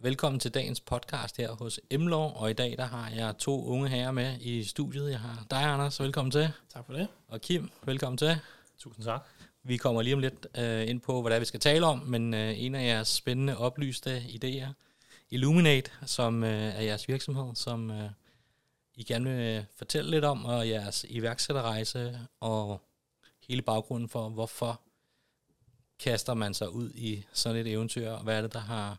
Velkommen til dagens podcast her hos Emlov, og i dag der har jeg to unge herrer med i studiet. Jeg har dig, Anders, velkommen til, Tak for det. og Kim, velkommen til. Tusind tak. Vi kommer lige om lidt øh, ind på, hvad det er, vi skal tale om, men øh, en af jeres spændende oplyste idéer, Illuminate, som øh, er jeres virksomhed, som øh, I gerne vil fortælle lidt om, og jeres iværksætterrejse, og hele baggrunden for, hvorfor kaster man sig ud i sådan et eventyr, og hvad er det, der har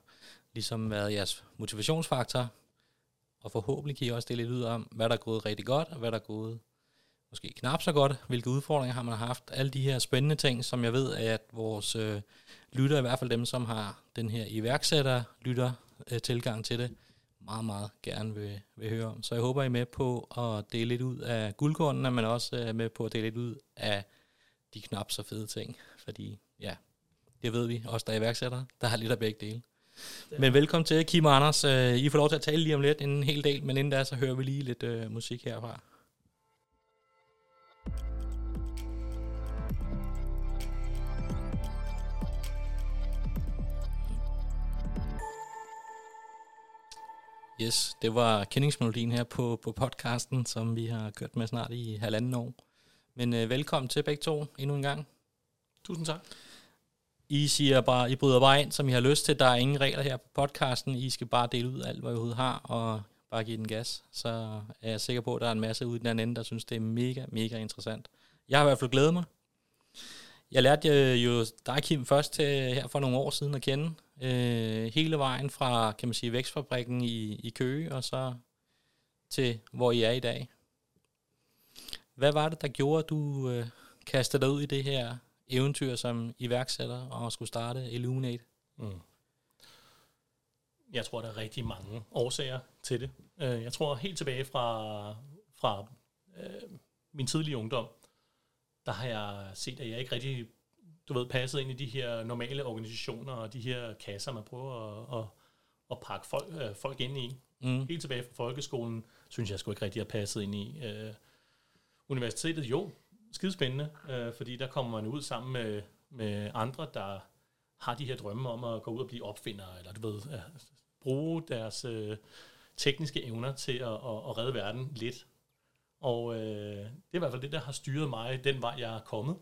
ligesom været jeres motivationsfaktor, og forhåbentlig kan I også dele lidt ud om, hvad der er gået rigtig godt, og hvad der er gået måske knap så godt, hvilke udfordringer har man haft, alle de her spændende ting, som jeg ved, at vores øh, lytter, i hvert fald dem, som har den her iværksætter lytter øh, til det, meget, meget gerne vil, vil høre om. Så jeg håber, I er med på at dele lidt ud af guldkornene, men også er med på at dele lidt ud af de knap så fede ting, fordi ja, det ved vi, også der er iværksættere, der har lidt af begge dele. Men velkommen til, Kim og Anders. Øh, I får lov til at tale lige om lidt, en hel del, men inden da, så hører vi lige lidt øh, musik herfra. Yes, det var kendingsmelodien her på, på podcasten, som vi har kørt med snart i halvanden år. Men øh, velkommen til begge to endnu en gang. Tusind tak. I siger bare, I bryder bare ind, som I har lyst til. Der er ingen regler her på podcasten. I skal bare dele ud alt, hvad I overhovedet har, og bare give den gas. Så er jeg sikker på, at der er en masse ude i den anden ende, der synes, det er mega, mega interessant. Jeg har i hvert fald glædet mig. Jeg lærte jo dig, Kim, først til her for nogle år siden at kende. Øh, hele vejen fra, kan man sige, vækstfabrikken i, i Køge, og så til, hvor I er i dag. Hvad var det, der gjorde, at du øh, kastede dig ud i det her eventyr som iværksætter og skulle starte Illuminate? Mm. Jeg tror, der er rigtig mange årsager til det. Øh, Jeg tror helt tilbage fra, fra øh, min tidlige ungdom, der har jeg set, at jeg ikke rigtig du ved, passet ind i de her normale organisationer og de her kasser, man prøver at, at, at pakke folk, øh, folk ind i. Mm. Helt tilbage fra folkeskolen, synes jeg sgu ikke rigtig har passet ind i. Øh, universitetet, jo, skidespændende, øh, fordi der kommer man ud sammen med, med andre, der har de her drømme om at gå ud og blive opfindere, eller du ved, at bruge deres øh, tekniske evner til at, at, at redde verden lidt. Og øh, det er i hvert fald det, der har styret mig den vej, jeg er kommet.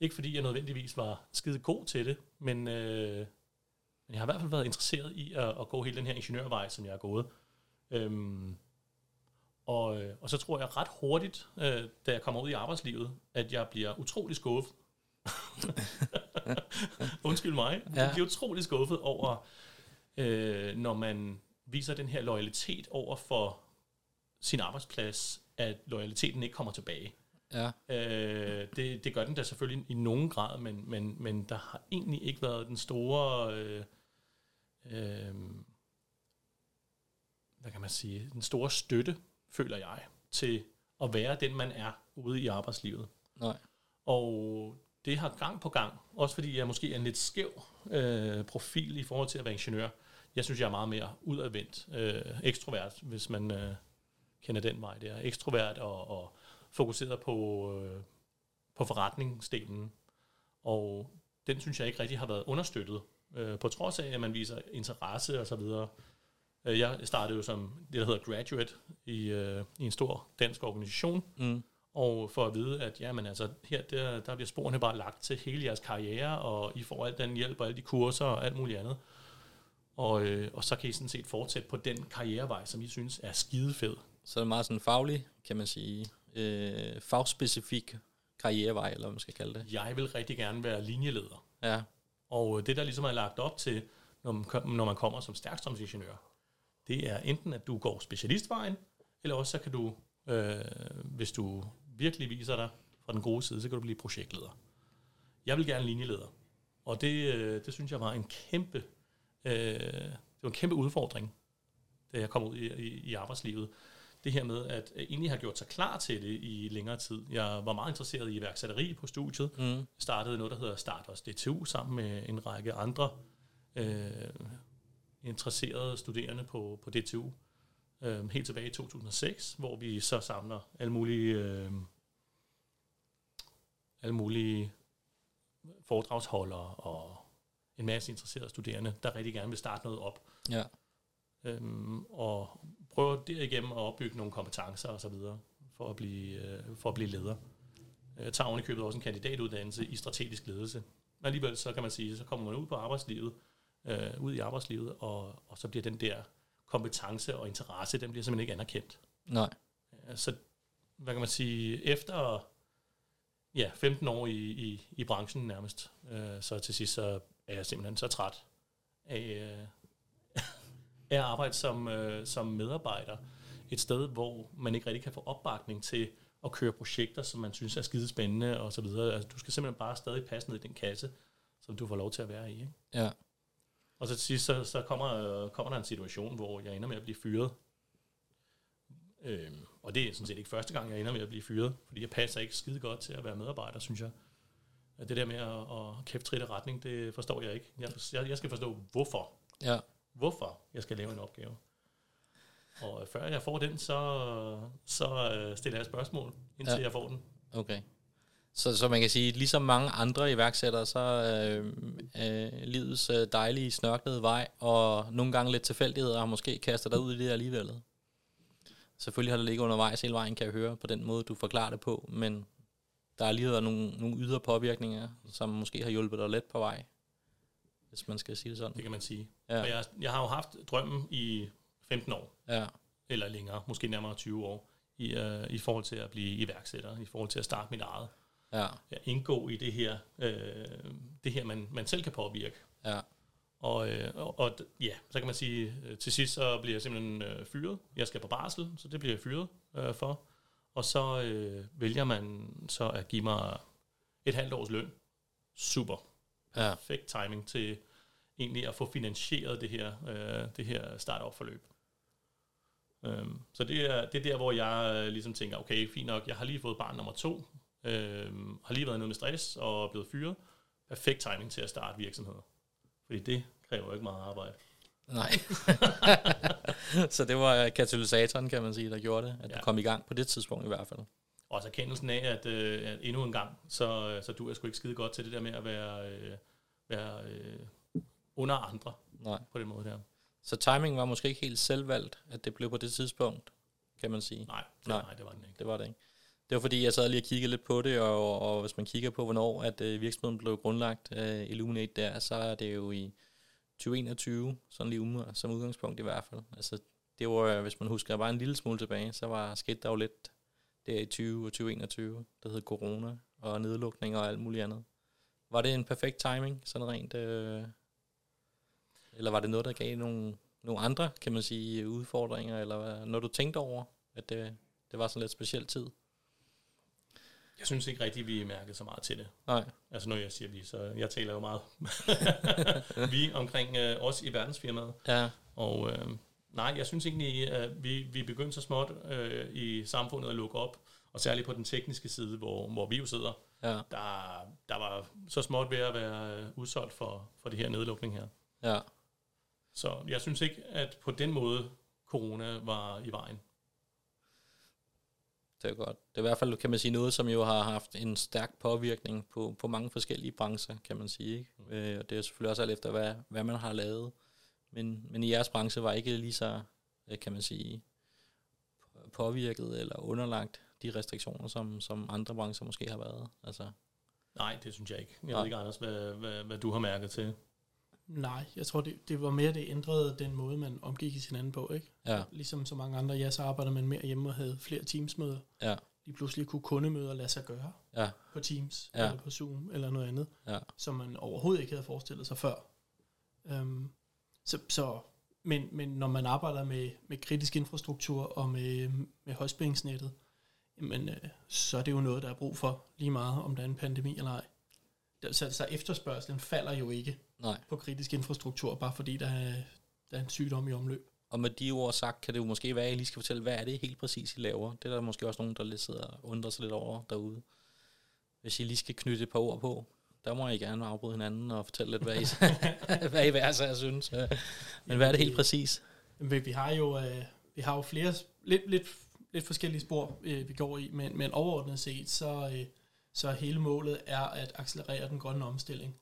Ikke fordi jeg nødvendigvis var skide god til det, men, øh, men jeg har i hvert fald været interesseret i at, at gå hele den her ingeniørvej, som jeg er gået. Øhm, og, øh, og så tror jeg ret hurtigt, øh, da jeg kommer ud i arbejdslivet, at jeg bliver utrolig skuffet. Undskyld mig. Ja. Ja. Jeg bliver utrolig skuffet over, øh, når man viser den her loyalitet over for sin arbejdsplads, at loyaliteten ikke kommer tilbage. Ja. Øh, det, det gør den da selvfølgelig i nogen grad, men, men, men der har egentlig ikke været den store, øh, øh, hvad kan man sige, den store støtte, føler jeg, til at være den, man er ude i arbejdslivet. Nej. Og det har gang på gang, også fordi jeg måske er en lidt skæv øh, profil i forhold til at være ingeniør. Jeg synes, jeg er meget mere udadvendt, øh, ekstrovert, hvis man øh, kender den vej der. Ekstrovert og, og fokuseret på, øh, på forretningsdelen. Og den synes jeg ikke rigtig har været understøttet, øh, på trods af, at man viser interesse og så videre. Øh, Jeg startede jo som det, der hedder graduate i, øh, i en stor dansk organisation, Mm. og for at vide, at jamen, altså, her der, der bliver sporene bare lagt til hele jeres karriere, og I får al den hjælp og alle de kurser og alt muligt andet. Og, øh, og så kan I sådan set fortsætte på den karrierevej, som I synes er skidefed. Så er det meget sådan faglig, kan man sige, øh, fagspecifik karrierevej, eller hvad man skal kalde det. Jeg vil rigtig gerne være linjeleder. Ja. Og øh, det, der ligesom er lagt op til, når man, når man kommer som stærkstrømsingeniør, det er enten, at du går specialistvejen, eller også så kan du, øh, hvis du virkelig viser dig fra den gode side, så kan du blive projektleder. Jeg vil gerne linjeleder. Og det, øh, det synes jeg var en kæmpe, øh, det var en kæmpe udfordring, da jeg kom ud i, i, i arbejdslivet. Det her med at egentlig have gjort sig klar til det i længere tid. Jeg var meget interesseret i iværksætteri på studiet, Mm. startede noget, der hedder Start os DTU, sammen med en række andre øh, interesserede studerende på, på DTU. Øh, helt tilbage i 2006, hvor vi så samler alle mulige, øh, alle mulige foredragsholdere og en masse interesserede studerende, der rigtig gerne vil starte noget op. Ja. øhm, og prøver derigennem at opbygge nogle kompetencer og så videre for at blive, øh, for at blive leder. Jeg tager oven i købet også en kandidatuddannelse i strategisk ledelse. Men alligevel så kan man sige, så kommer man ud på arbejdslivet, øh, ud i arbejdslivet, og, og så bliver den der kompetence og interesse, den bliver simpelthen ikke anerkendt. Nej. Så, hvad kan man sige, efter ja, 15 år i, i, i branchen nærmest, øh, så til sidst så er jeg simpelthen så træt af, øh, af at arbejde som, øh, som medarbejder et sted, hvor man ikke rigtig kan få opbakning til at køre projekter, som man synes er skide spændende og så videre. Altså, du skal simpelthen bare stadig passe ned i den kasse, som du får lov til at være i. Ikke? Ja. Og så til sidst, så, så kommer, kommer der en situation, hvor jeg ender med at blive fyret. Øhm, og det er sådan set ikke første gang, jeg ender med at blive fyret, fordi jeg passer ikke skide godt til at være medarbejder, synes jeg. Det der med at, at kæft trit retning, det forstår jeg ikke. Jeg, jeg, jeg skal forstå, hvorfor. Ja. Hvorfor jeg skal lave en opgave. Og før jeg får den, så, så øh, stiller jeg spørgsmål, indtil ja. jeg får den. Okay. Så, så man kan sige, ligesom mange andre iværksættere, så øh, øh, livets øh, dejlige, snørklede vej, og nogle gange lidt tilfældigheder har måske kastet dig ud i det alligevel. Selvfølgelig har det ligget undervejs hele vejen, kan jeg høre, på den måde, du forklarer det på, men der har lige været nogle, nogle ydre påvirkninger, som måske har hjulpet dig let på vej, hvis man skal sige det sådan. Det kan man sige. Ja. Og jeg, jeg har jo haft drømmen i 15 år, ja. eller længere, måske nærmere 20 år, i, uh, i forhold til at blive iværksætter, i forhold til at starte mit eget. Ja. At indgå i det her, øh, det her man, man selv kan påvirke. Ja. Og, øh, og, og ja, så kan man sige, øh, til sidst så bliver jeg simpelthen øh, fyret. Jeg skal på barsel, så det bliver jeg fyret øh, for. Og så øh, vælger man så at give mig et halvt års løn. Super. Ja. Perfekt timing til egentlig at få finansieret det her, øh, det her startup-forløb. Um, så det er, det er der, hvor jeg øh, ligesom tænker, okay, fint nok, jeg har lige fået barn nummer to, øh, har lige været noget med stress og er blevet fyret. Perfekt timing til at starte virksomheder. Fordi det kræver jo ikke meget arbejde. Nej. så det var katalysatoren, kan man sige, der gjorde det, at ja. du kom i gang på det tidspunkt i hvert fald. Og så kendelsen af, at, øh, at endnu en gang, så, så du er sgu ikke skide godt til det der med at være, øh, være øh, under andre Nej. på den måde der. Så timing var måske ikke helt selvvalgt, at det blev på det tidspunkt, kan man sige. Nej, det, nej. nej det var det ikke. Det var det ikke. Det var fordi, jeg sad lige og kiggede lidt på det, og, og hvis man kigger på, hvornår at øh, virksomheden blev grundlagt, øh, Illuminate der, så er det jo i 2021, sådan lige um, som udgangspunkt i hvert fald. Altså, det var, øh, hvis man husker bare en lille smule tilbage, så var skidt der jo lidt der i 20 og 2021, der hed corona og nedlukning og alt muligt andet. Var det en perfekt timing, sådan rent, øh, eller var det noget, der gav nogle, nogle andre, kan man sige, udfordringer, eller når du tænkte over, at det, det var sådan lidt speciel tid? Jeg synes ikke rigtigt, vi mærket så meget til det. Nej. Altså når jeg siger vi, så jeg taler jo meget vi omkring øh, os i verdensfirmaet. Ja. Og øh, nej, jeg synes egentlig, at vi, vi begyndte så småt øh, i samfundet at lukke op, og særligt på den tekniske side, hvor, hvor vi jo sidder, ja. der, der var så småt ved at være øh, udsolgt for, for det her nedlukning her. Ja. Så jeg synes ikke, at på den måde corona var i vejen. Det er godt. Det er i hvert fald, kan man sige, noget, som jo har haft en stærk påvirkning på, på mange forskellige brancher, kan man sige. Ikke? Mm. Øh, og det er selvfølgelig også alt efter, hvad, hvad man har lavet. Men, men i jeres branche var ikke lige så, øh, kan man sige, påvirket eller underlagt de restriktioner, som, som andre brancher måske har været. Altså. Nej, det synes jeg ikke. Jeg Nej. ved ikke, Anders, hvad, hvad, hvad du har mærket til. Nej, jeg tror, det, det var mere, det ændrede den måde, man omgik i hinanden på, ikke? Ja. Ligesom så mange andre, ja, så arbejder man mere hjemme og havde flere teamsmøder. Ja. Lige pludselig kunne kundemøder lade sig gøre ja. på Teams, ja. eller på Zoom, eller noget andet, ja. som man overhovedet ikke havde forestillet sig før. Um, så, så men, men når man arbejder med, med kritisk infrastruktur og med, med højspændingsnettet, jamen, øh, så er det jo noget, der er brug for lige meget, om der er en pandemi eller ej. Så, så efterspørgselen falder jo ikke Nej. på kritisk infrastruktur, bare fordi der er, der er en sygdom i omløb. Og med de ord sagt, kan det jo måske være, at I lige skal fortælle, hvad er det helt præcis, I laver? Det er der måske også nogen, der lidt sidder og undrer sig lidt over derude. Hvis I lige skal knytte et par ord på, der må I gerne afbryde hinanden og fortælle lidt, hvad I, hvad I hver sig synes. Men hvad er det helt præcis? Vi, vi har jo, øh, vi har jo flere, lidt, lidt, lidt forskellige spor, øh, vi går i, men, men overordnet set, så, øh, så hele målet er at accelerere den grønne omstilling.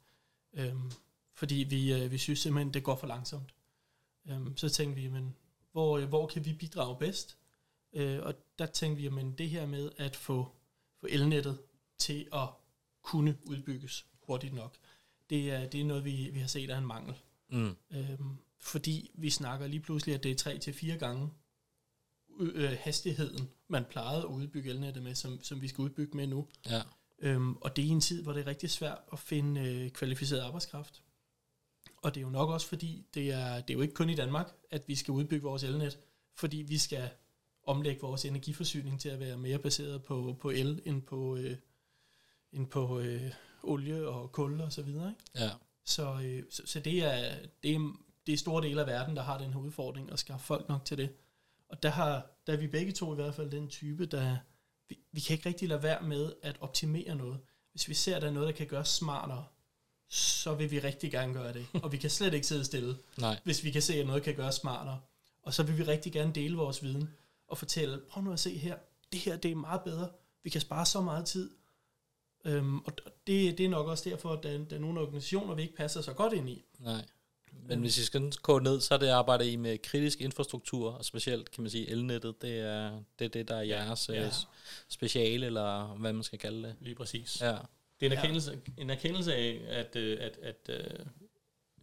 Øhm, fordi vi, øh, vi synes simpelthen, det går for langsomt. Øhm, så tænkte vi, men hvor, øh, hvor kan vi bidrage bedst? Øh, og der tænkte vi, men det her med at få, få elnettet til at kunne udbygges hurtigt nok, det er, det er noget, vi, vi har set er en mangel. Mm. Øhm, fordi vi snakker lige pludselig, at det er tre til fire gange øh, hastigheden, man plejede at udbygge elnettet med, som, som vi skal udbygge med nu. Ja. Øhm, og det er i en tid, hvor det er rigtig svært at finde øh, kvalificeret arbejdskraft. Og det er jo nok også fordi, det er, det er jo ikke kun i Danmark, at vi skal udbygge vores elnet, fordi vi skal omlægge vores energiforsyning til at være mere baseret på, på el, end på, øh, end på øh, olie og kul og så videre. Ikke? Ja. Så, øh, så, så det, er, det, er, det er store dele af verden, der har den her udfordring, at skaffe folk nok til det. Og der har der er vi begge to i hvert fald den type, der vi, vi kan ikke rigtig lade være med at optimere noget. Hvis vi ser, at der er noget, der kan gøres smartere, så vil vi rigtig gerne gøre det. Og vi kan slet ikke sidde stille, Nej. hvis vi kan se, at noget kan gøres smartere. Og så vil vi rigtig gerne dele vores viden og fortælle, prøv nu at se her, det her det er meget bedre. Vi kan spare så meget tid. Øhm, og det, det er nok også derfor, at der, der er nogle organisationer, vi ikke passer så godt ind i. Nej. Men hvis I skal gå ned, så er det arbejder I med kritisk infrastruktur, og specielt kan man sige elnettet, det er det, er det der er jeres Ja. ja. speciale, eller hvad man skal kalde det. Lige præcis. Ja, Det er en erkendelse, en erkendelse af, at, øh, at, at, at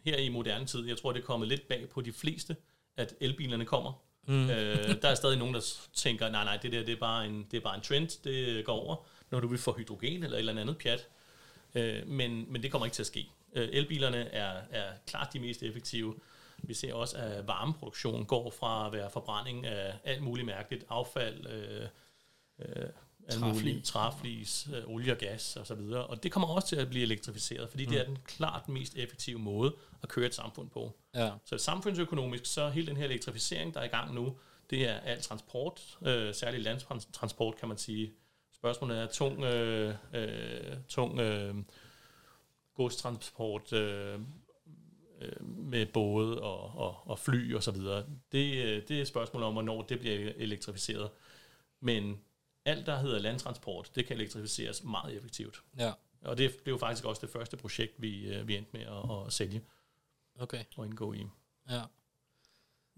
her i moderne tid, jeg tror, det er kommet lidt bag på de fleste, at elbilerne kommer. mm. øh, der er stadig nogen, der tænker, nej, nej, det der det er, bare en, det er bare en trend, det går over, når du vil få hydrogen eller et eller andet pjat. Øh, men, men det kommer ikke til at ske. Øh, elbilerne er, er klart de mest effektive. Vi ser også, at varmeproduktion går fra at være forbrænding af alt muligt mærkeligt affald, øh, øh, Træflis. træflis, øh, olie og gas og så videre. Og det kommer også til at blive elektrificeret, fordi mm. det er den klart mest effektive måde at køre et samfund på. ja, Så samfundsøkonomisk, så hele den her elektrificering, der er i gang nu, det er alt transport, øh, særligt landtransport, kan man sige. Spørgsmålet er tung, øh, øh, tung øh, godstransport øh, øh, med både og, og, og fly og så videre. Det, øh, det er et spørgsmål om, hvornår det bliver elektrificeret. Men alt, der hedder landtransport, det kan elektrificeres meget effektivt. ja, Og det blev faktisk også det første projekt, vi, øh, vi endte med at, at sælge okay, og indgå i. ja,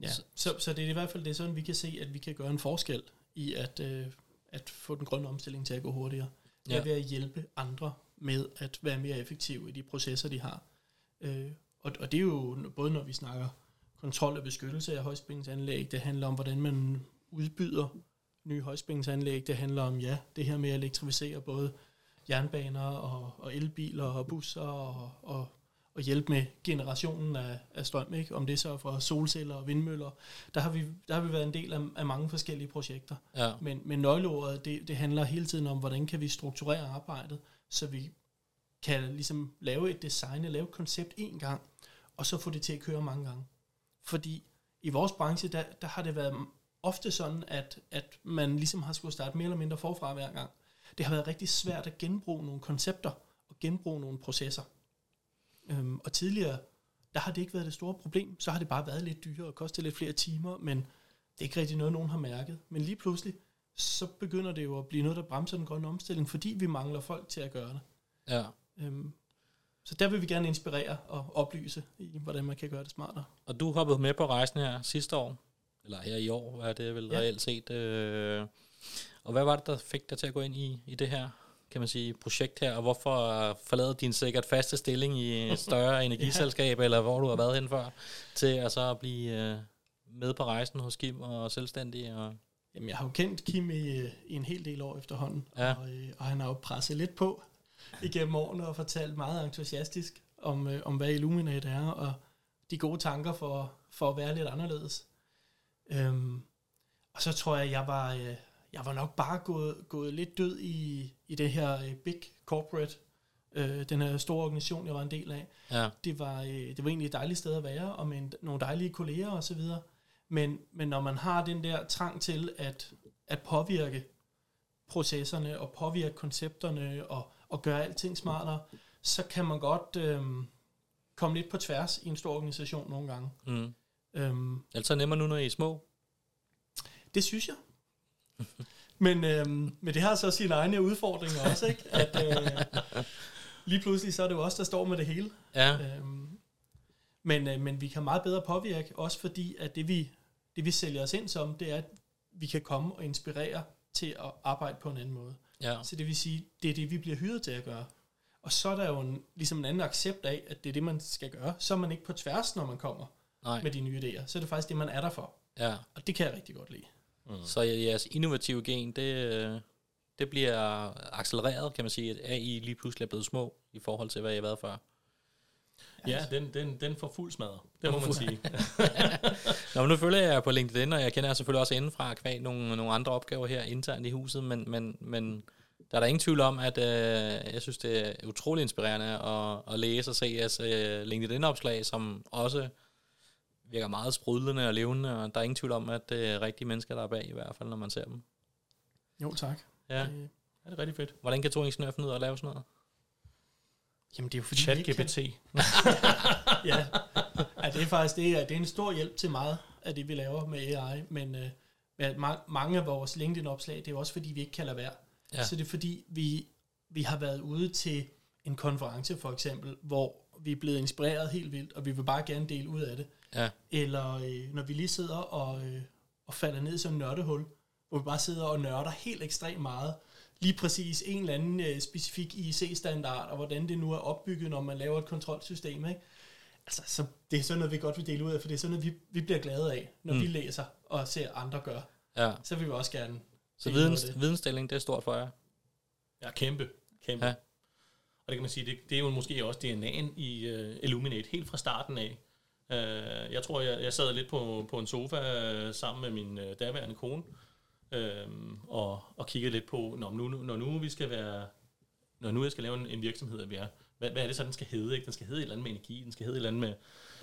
Ja. Så, så det er i hvert fald det er sådan, vi kan se, at vi kan gøre en forskel i at, øh, at få den grønne omstilling til at gå hurtigere. Det er Ja. ved at hjælpe andre med at være mere effektive i de processer, de har. Øh, og, og det er jo både når vi snakker kontrol og beskyttelse af højspændingsanlæg, det handler om, hvordan man udbyder nye højspændingsanlæg, det handler om, ja, det her med at elektrificere både jernbaner og, og elbiler og busser og, og, og hjælpe med generationen af, af strøm, ikke? om det er så fra solceller og vindmøller. Der har vi, der har vi været en del af, af mange forskellige projekter. ja, Men, men nøgleordet, det, det handler hele tiden om, hvordan kan vi strukturere arbejdet, så vi kan ligesom lave et design, lave et koncept en gang, og så få det til at køre mange gange. Fordi i vores branche, der, der har det været ofte sådan, at, at man ligesom har skulle starte mere eller mindre forfra hver gang. Det har været rigtig svært at genbruge nogle koncepter og genbruge nogle processer. Øhm, og tidligere, der har det ikke været det store problem. Så har det bare været lidt dyrere og kostet lidt flere timer, men det er ikke rigtig noget, nogen har mærket. Men lige pludselig, så begynder det jo at blive noget, der bremser den grønne omstilling, fordi vi mangler folk til at gøre det. ja. Øhm, så der vil vi gerne inspirere og oplyse i, hvordan man kan gøre det smartere. Og du hoppede med på rejsen her sidste år, eller her i år, er det vel Ja. ja. reelt set. Øh, og hvad var det, der fik dig til at gå ind i, i det her, kan man sige, projekt her, og hvorfor forlade din sikkert faste stilling i et større energiselskab, eller hvor du har været hen før, til at så blive øh, med på rejsen hos Kim og selvstændig? Og, Jamen, jeg har jo kendt Kim i, i en hel del år efterhånden, Ja. og, øh, og han har jo presset lidt på igennem årene og fortalt meget entusiastisk om, øh, om hvad Illuminate er, og de gode tanker for, for at være lidt anderledes. Øhm, og så tror jeg, jeg var, øh, jeg var nok bare gået, gået lidt død i, i det her øh, big corporate, øh, den her store organisation, jeg var en del af. ja, Det var, øh, det var egentlig et dejligt sted at være, og med en, nogle dejlige kolleger og så videre. Men, men når man har den der trang til at, at påvirke processerne og påvirke koncepterne og, og gøre alting smartere, så kan man godt øhm, komme lidt på tværs i en stor organisation nogle gange. mm. Øhm, Altså nemmere nu, når I er små. det synes jeg. Men, øhm, men det har så sine egne udfordringer også, ikke? At, øh, lige pludselig så er det jo os, der står med det hele. Ja, Øhm, Men, øh, men vi kan meget bedre påvirke, også fordi at det vi, det vi sælger os ind som, det er, at vi kan komme og inspirere til at arbejde på en anden måde. Ja. Så det vil sige, det er det, vi bliver hyret til at gøre. Og så er der jo en, ligesom en anden accept af, at det er det, man skal gøre. Så er man ikke på tværs, når man kommer Nej. med de nye idéer. Så er det faktisk det, man er der for. Ja. Og det kan jeg rigtig godt lide. Mm. Så jeres innovative gen, det, øh, det bliver accelereret, kan man sige, at AI lige pludselig er blevet små i forhold til, hvad I har været før. Ja, den, den, den får fuld smadret. Det må man sige. Nå, men nu følger jeg på LinkedIn, og jeg kender jer selvfølgelig også indenfra kvæg nogle, nogle andre opgaver her internt i huset, men, men, men der er der ingen tvivl om, at øh, jeg synes, det er utrolig inspirerende at, at læse og se jeres øh, LinkedIn-opslag, som også virker meget sprudlende og levende, og der er ingen tvivl om, at det er rigtige mennesker, der er bag i hvert fald, når man ser dem. Jo, tak. Ja. Ja, det er rigtig fedt. Hvordan kan to ingeniører finde ud af at lave sådan noget? Jamen, det er jo fordi, ChatGPT. ja. ja, det er faktisk det er, det er en stor hjælp til meget af det, vi laver med AI, men øh, mange af vores LinkedIn-opslag, det er jo også fordi, vi ikke kan lade være. Ja. Så det er fordi, vi, vi har været ude til en konference for eksempel, hvor vi er blevet inspireret helt vildt, og vi vil bare gerne dele ud af det. Ja. Eller øh, når vi lige sidder og, øh, og falder ned i sådan en nørdehul, hvor vi bare sidder og nørder helt ekstremt meget, lige præcis en eller anden øh, specifik IEC-standard, og hvordan det nu er opbygget, når man laver et kontrolsystem, ikke? Altså, så det er sådan noget, vi godt vil dele ud af, for det er sådan noget, vi, vi bliver glade af, når Mm. vi læser og ser andre gøre. Ja. Så vil vi også gerne Så videns, det. vidensdeling, det er stort for jer. Ja, kæmpe. kæmpe. Ja. Ja. Og det kan man sige, det, det er jo måske også DNA'en i uh, Illuminate, helt fra starten af. Uh, jeg tror, jeg, jeg sad lidt på, på en sofa uh, sammen med min uh, daværende kone, uh, Øhm, og, og kigget lidt på, når nu, når nu vi skal være, når nu jeg skal lave en, en virksomhed, at vi er, hvad, hvad er det så, den skal hedde? Ikke? Den skal hedde et eller andet med energi, den skal hedde et eller andet med,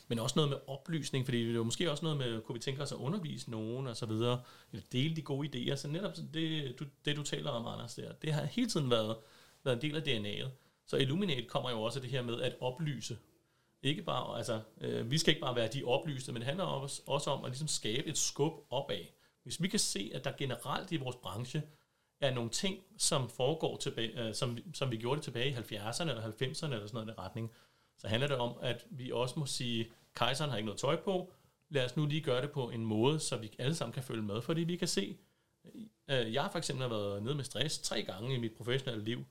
men også noget med oplysning, fordi det er jo måske også noget med, kunne vi tænke os at undervise nogen og så videre, eller dele de gode idéer, så netop det, du, det du taler om, Anders, der, det har hele tiden været, været en del af DNA'et. Så Illuminate kommer jo også af det her med at oplyse. Ikke bare, altså, øh, vi skal ikke bare være de oplyste, men det handler også, også om at ligesom skabe et skub opad. Hvis vi kan se, at der generelt i vores branche er nogle ting, som foregår tilbage, øh, som, som vi gjorde det tilbage i 70'erne eller 90'erne eller sådan noget i den retning, så handler det om, at vi også må sige, kejseren har ikke noget tøj på, lad os nu lige gøre det på en måde, så vi alle sammen kan følge med, fordi vi kan se, øh, jeg har for eksempel været nede med stress tre gange i mit professionelle liv,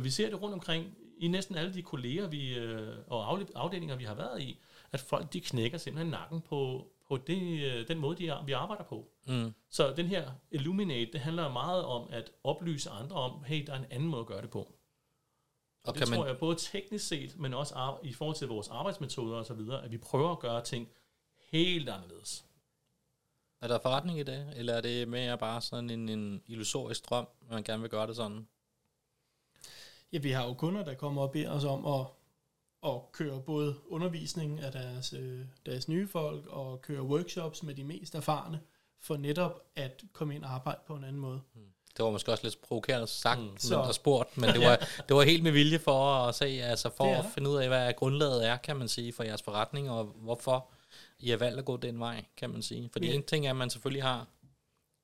vi ser det rundt omkring i næsten alle de kolleger vi, øh, og afdelinger, vi har været i, at folk de knækker simpelthen nakken på, på det, øh, den måde, de er, vi arbejder på. Mm. Så den her Illuminate, det handler meget om at oplyse andre om, hey, der er en anden måde at gøre det på. Og, Og det kan tror man, jeg både teknisk set, men også i forhold til vores arbejdsmetoder og så videre, at vi prøver at gøre ting helt anderledes. er der forretning i det, eller er det mere bare sådan en, en illusorisk drøm, at man gerne vil gøre det sådan? Ja, vi har jo kunder, der kommer og beder os om at, at køre både undervisning af deres, øh, deres nye folk, og køre workshops med de mest erfarne, for netop at komme ind og arbejde på en anden måde. Det var måske også lidt provokerende sagt, Mm. Så- og spurgt, men det var, det var helt med vilje for at se, altså for at finde ud af, hvad grundlaget er, kan man sige, for jeres forretning, og hvorfor I har valgt at gå den vej, kan man sige. Fordi Ja. en ting er, at man selvfølgelig har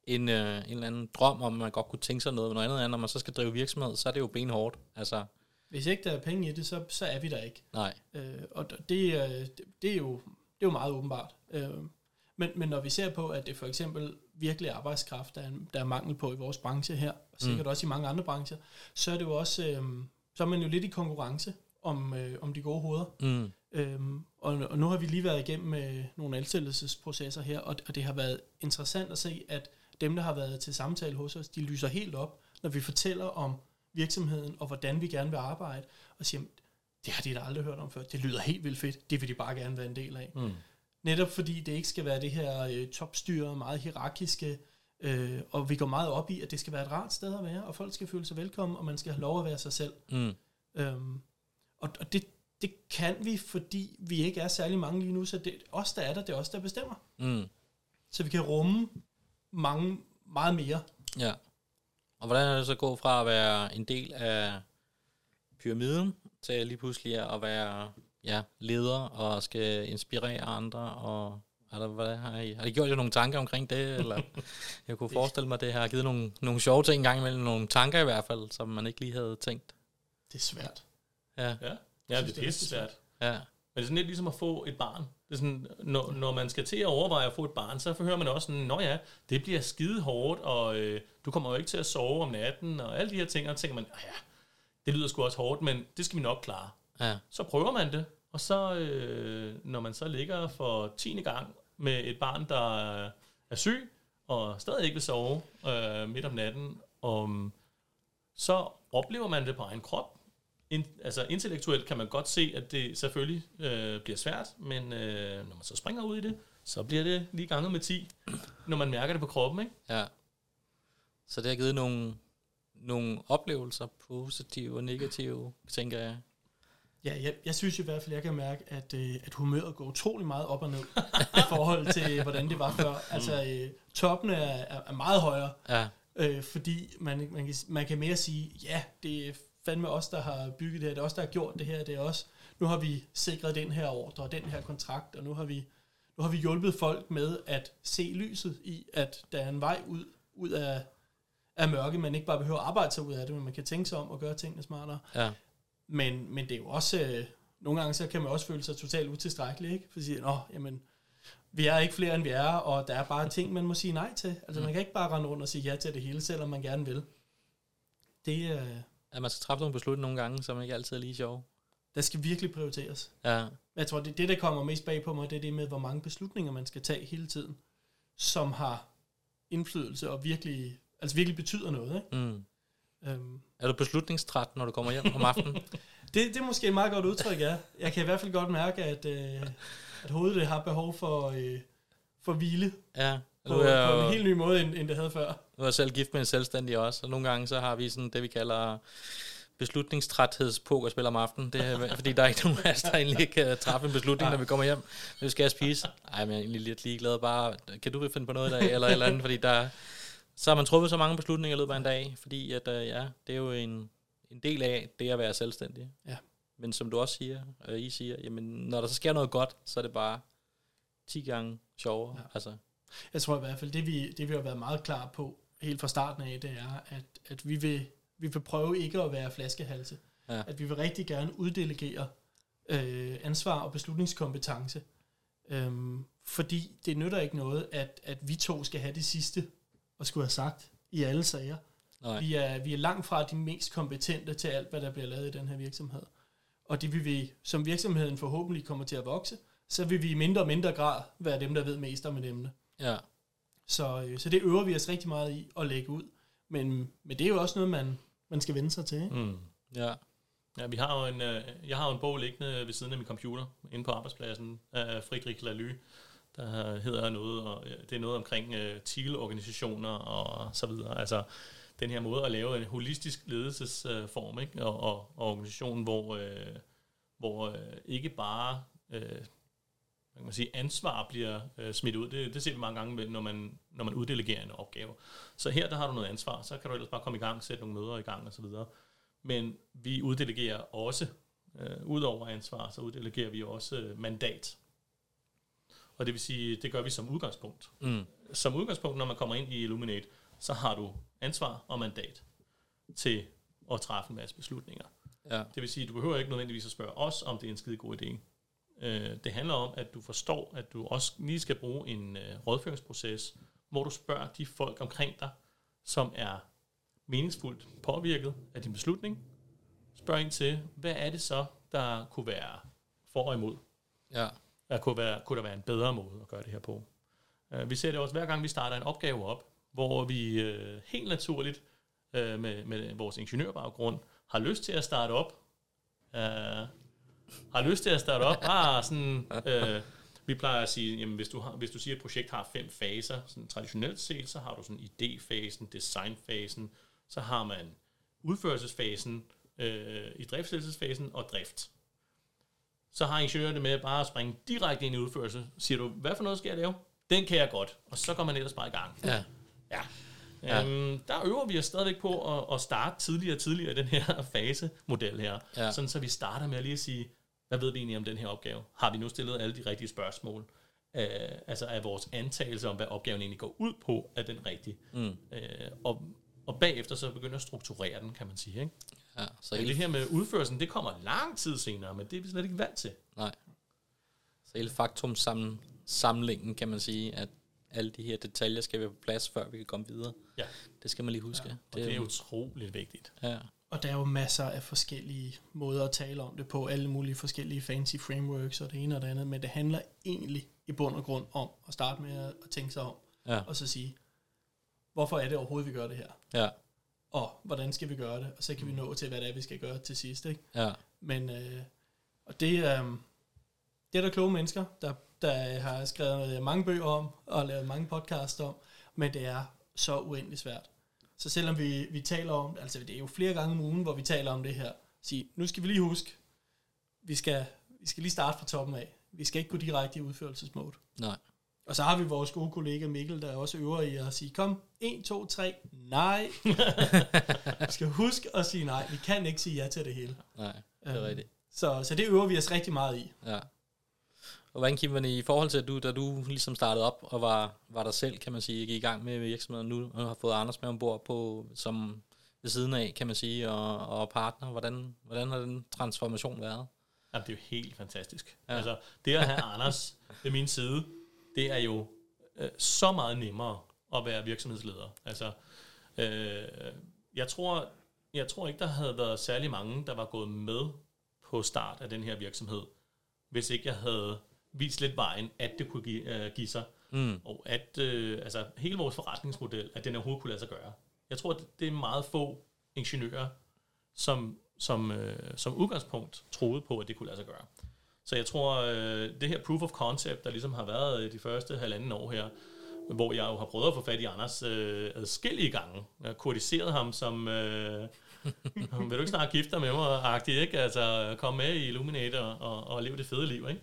en, øh, en eller anden drøm om, at man godt kunne tænke sig noget, men noget andet er, når man så skal drive virksomhed, så er det jo benhårdt. Altså, Hvis ikke der er penge i det, så, så er vi der ikke. nej. Øh, og det, det, det, er jo, det er jo meget åbenbart. Øh, men, men når vi ser på, at det for eksempel virkelig arbejdskraft, der er, der er mangel på i vores branche her, og sikkert mm. også i mange andre brancher, så er det jo også, øh, så er man jo lidt i konkurrence om, øh, om de gode hoveder. Mm. Øhm, og, og nu har vi lige været igennem øh, nogle ansættelsesprocesser her, og, og det har været interessant at se, at dem, der har været til samtale hos os, de lyser helt op, når vi fortæller om virksomheden, og hvordan vi gerne vil arbejde, og siger, det har de da aldrig hørt om før, det lyder helt vildt fedt, det vil de bare gerne være en del af. Mm. Netop fordi det ikke skal være det her øh, topstyret, meget hierarkiske, øh, og vi går meget op i, at det skal være et rart sted at være, og folk skal føle sig velkommen, og man skal have lov at være sig selv. Mm. Øhm, og og det, det kan vi, fordi vi ikke er særlig mange lige nu, så det er os, der er der, det er os, der bestemmer. Mm. Så vi kan rumme mange, meget mere. Ja. Og hvordan er det så gået fra at være en del af pyramiden, til lige pludselig at være ja, leder og skal inspirere andre, og er der, hvad har, I, har I gjort jer nogle tanker omkring det, eller jeg kunne forestille mig, at det har givet nogle, nogle sjove ting engang imellem, nogle tanker i hvert fald, som man ikke lige havde tænkt. Det er svært. Ja, Ja, ja synes, det er det er pisse svært. ja, det er sådan lidt ligesom at få et barn. Det er sådan, når, når man skal til at overveje at få et barn, så hører man også sådan, nå ja, det bliver skide hårdt, og øh, du kommer jo ikke til at sove om natten, og alle de her ting, og tænker man, ja, det lyder sgu også hårdt, men det skal vi nok klare. Ja. Så prøver man det, og så, øh, når man så ligger for tiende gang med et barn, der er syg, og stadig ikke vil sove øh, midt om natten, og så oplever man det på egen krop. In, altså intellektuelt kan man godt se, at det selvfølgelig øh, bliver svært, men øh, når man så springer ud i det, så bliver det lige ganget med 10, når man mærker det på kroppen, ikke? Ja. Så det har givet nogle, nogle oplevelser, positive og negative, tænker jeg. Ja, jeg, jeg synes i hvert fald, jeg kan mærke, at, øh, at humøret går utrolig meget op og ned i forhold til, hvordan det var før. Altså, øh, toppen er, er, er meget højere, Ja, øh, fordi man, man, kan, man kan mere sige, ja, det er fandme os, der har bygget det her, det er os, der har gjort det her, det er os. Nu har vi sikret den her ordre og den her kontrakt, og nu har vi, nu har vi hjulpet folk med at se lyset i, at der er en vej ud, ud af, af mørke, man ikke bare behøver at arbejde sig ud af det, men man kan tænke sig om og gøre tingene smartere. ja, Men, men det er jo også, øh, nogle gange så kan man også føle sig totalt utilstrækkelig, ikke? For at sige, nå, jamen, vi er ikke flere end vi er, og der er bare ting, man må sige nej til. Altså, man kan ikke bare rende rundt og sige ja til det hele, selvom man gerne vil. Det, øh, at man skal træffe nogle beslutninger nogle gange, som ikke altid er lige sjove. der skal virkelig prioriteres. Ja, Jeg tror, det, det, der kommer mest bag på mig, det er det med, hvor mange beslutninger man skal tage hele tiden, som har indflydelse og virkelig, altså virkelig betyder noget. Ikke? mm. Øhm, Er du beslutningstræt, når du kommer hjem om aftenen? det, det er måske et meget godt udtryk, ja. Jeg kan i hvert fald godt mærke, at, øh, at hovedet det har behov for, øh, for hvile ja, på, nu er på en helt ny måde, end, end det havde før. nu er jeg selv gift med en selvstændig også, og nogle gange så har vi sådan det, vi kalder beslutningstræthedspokerspil om aftenen. Det er, fordi der er ikke nogen af os, der egentlig kan træffe en beslutning, når vi kommer hjem. Hvad skal jeg spise? Ej, men jeg er egentlig lidt ligeglad. Bare, kan du finde på noget i dag, eller eller andet? Fordi der, så har man truffet så mange beslutninger i løbet af en dag, fordi at, øh, ja, det er jo en, en del af det at være selvstændig. Ja. Men som du også siger, og I siger, jamen, når der så sker noget godt, så er det bare 10 gange sjovere. Ja. Altså, Jeg tror i hvert fald, det vi, det vi har været meget klar på, helt fra starten af, det er, at, at vi, vil, vi vil prøve ikke at være flaskehalse. Ja. At vi vil rigtig gerne uddelegere øh, ansvar og beslutningskompetence. Øhm, fordi det nytter ikke noget, at, at vi to skal have det sidste og skulle have sagt i alle sager. nej. Vi er, vi er langt fra de mest kompetente til alt, hvad der bliver lavet i den her virksomhed. Og det vil vi, som virksomheden forhåbentlig kommer til at vokse, så vil vi i mindre og mindre grad være dem, der ved mest om et emne. Ja. Så, øh, så det øver vi os rigtig meget i at lægge ud. Men, men det er jo også noget, man, man skal vende sig til. Ikke? Mm. Ja. Ja, vi har jo en, øh, jeg har jo en bog liggende ved siden af min computer, inde på arbejdspladsen, af Friedrich Lally, der hedder noget, og øh, det er noget omkring øh, TIL-organisationer og så videre. Altså den her måde at lave en holistisk ledelsesform, ikke? Og, og, og organisation, hvor, øh, hvor øh, ikke bare øh, kan man sige, ansvar bliver øh, smidt ud. Det, det ser vi mange gange, med, når man, når man uddelegerer en opgave. Så her der har du noget ansvar, så kan du ellers bare komme i gang, sætte nogle møder i gang osv. Men vi uddelegerer også, øh, ud over ansvar, så uddelegerer vi også øh, mandat. Og det vil sige, det gør vi som udgangspunkt. Mm. Som udgangspunkt, når man kommer ind i Illuminate, så har du ansvar og mandat til at træffe en masse beslutninger. Ja. Det vil sige, du behøver ikke nødvendigvis at spørge os, om det er en skide god idé. Øh, det handler om, at du forstår, at du også lige skal bruge en øh, rådføringsproces, hvor du spørger de folk omkring dig, som er meningsfuldt påvirket af din beslutning. Spørg ind til, hvad er det så, der kunne være for og imod? Ja. Der kunne, være, kunne der være en bedre måde at gøre det her på? Uh, vi ser det også hver gang, vi starter en opgave op, hvor vi uh, helt naturligt med, med vores ingeniørbaggrund har lyst til at starte op. Uh, har lyst til at starte op. Bare sådan, uh, vi plejer at sige, jamen hvis du, har, hvis du siger, at et projekt har fem faser, sådan traditionelt set, så har du sådan idéfasen, designfasen, så har man udførelsesfasen, øh, i driftsledelsesfasen og drift. Så har ingeniørerne med bare at springe direkte ind i udførelse. Siger du, hvad for noget skal jeg lave? Den kan jeg godt. Og så går man ellers bare i gang. Ja. Ja. Ja. Øhm, der øver vi os stadigvæk på at, at starte tidligere og tidligere i den her fasemodel her. Ja. Sådan så vi starter med at lige at sige, hvad ved vi egentlig om den her opgave? Har vi nu stillet alle de rigtige spørgsmål? Øh, altså er vores antagelse om, hvad opgaven egentlig går ud på, er den rigtige? Mm. Øh, og, og bagefter så begynder at strukturere den, kan man sige. Ikke? ja. Så Så det hele, her med udførelsen, det kommer lang tid senere, men det er vi slet ikke vant til. nej. Så hele faktum sammen, samlingen, kan man sige, at alle de her detaljer skal være på plads, før vi kan komme videre. Ja. Det skal man lige huske. Ja, og det, det er utroligt vigtigt. Ja. Og der er jo masser af forskellige måder at tale om det på, alle mulige forskellige fancy frameworks og det ene og det andet, men det handler egentlig i bund og grund om at starte med at tænke sig om, Ja. og så sige, hvorfor er det overhovedet, vi gør det her? Ja. Og hvordan skal vi gøre det? Og så kan vi nå til, hvad det er, vi skal gøre til sidst. Ikke? Ja. Men, øh, og det, øh, det er der kloge mennesker, der, der har skrevet mange bøger om, og lavet mange podcasts om, men det er så uendelig svært. Så selvom vi, vi taler om, altså det er jo flere gange om ugen, hvor vi taler om det her, sige, nu skal vi lige huske, vi skal, vi skal lige starte fra toppen af. Vi skal ikke gå direkte i udførelsesmode. Nej. Og så har vi vores gode kollega Mikkel, der også øver i at sige, kom, 1, 2, 3, nej. vi skal huske at sige nej. Vi kan ikke sige ja til det hele. Nej, det er Øhm, rigtigt. Så, så det øver vi os rigtig meget i. Ja. Og hvordan, Kim, i forhold til, at du, da du ligesom startede op og var, var dig selv, kan man sige, gik i gang med virksomheden nu, og har fået Anders med ombord på, som ved siden af, kan man sige, og, og partner, hvordan, hvordan har den transformation været? Jamen, det er jo helt fantastisk. Ja. Altså, det at have Anders ved min side, det er jo øh, så meget nemmere at være virksomhedsleder. Altså, øh, jeg, tror, jeg tror ikke, der havde været særlig mange, der var gået med på start af den her virksomhed, hvis ikke jeg havde vist lidt vejen, at det kunne give, øh, give sig, Mm. og at øh, altså, hele vores forretningsmodel, at den overhovedet kunne lade sig gøre. Jeg tror, det, er meget få ingeniører, som, som, øh, som udgangspunkt troede på, at det kunne lade sig gøre. Så jeg tror, øh, det her proof of concept, der ligesom har været øh, de første halvanden år her, hvor jeg jo har prøvet at få fat i Anders øh, adskillige gange. Jeg har kurtiseret ham som, øh, vil du ikke snart gifte dig med mig, agtig, ikke? Altså, kom med i Illuminator og, og leve det fede liv, ikke?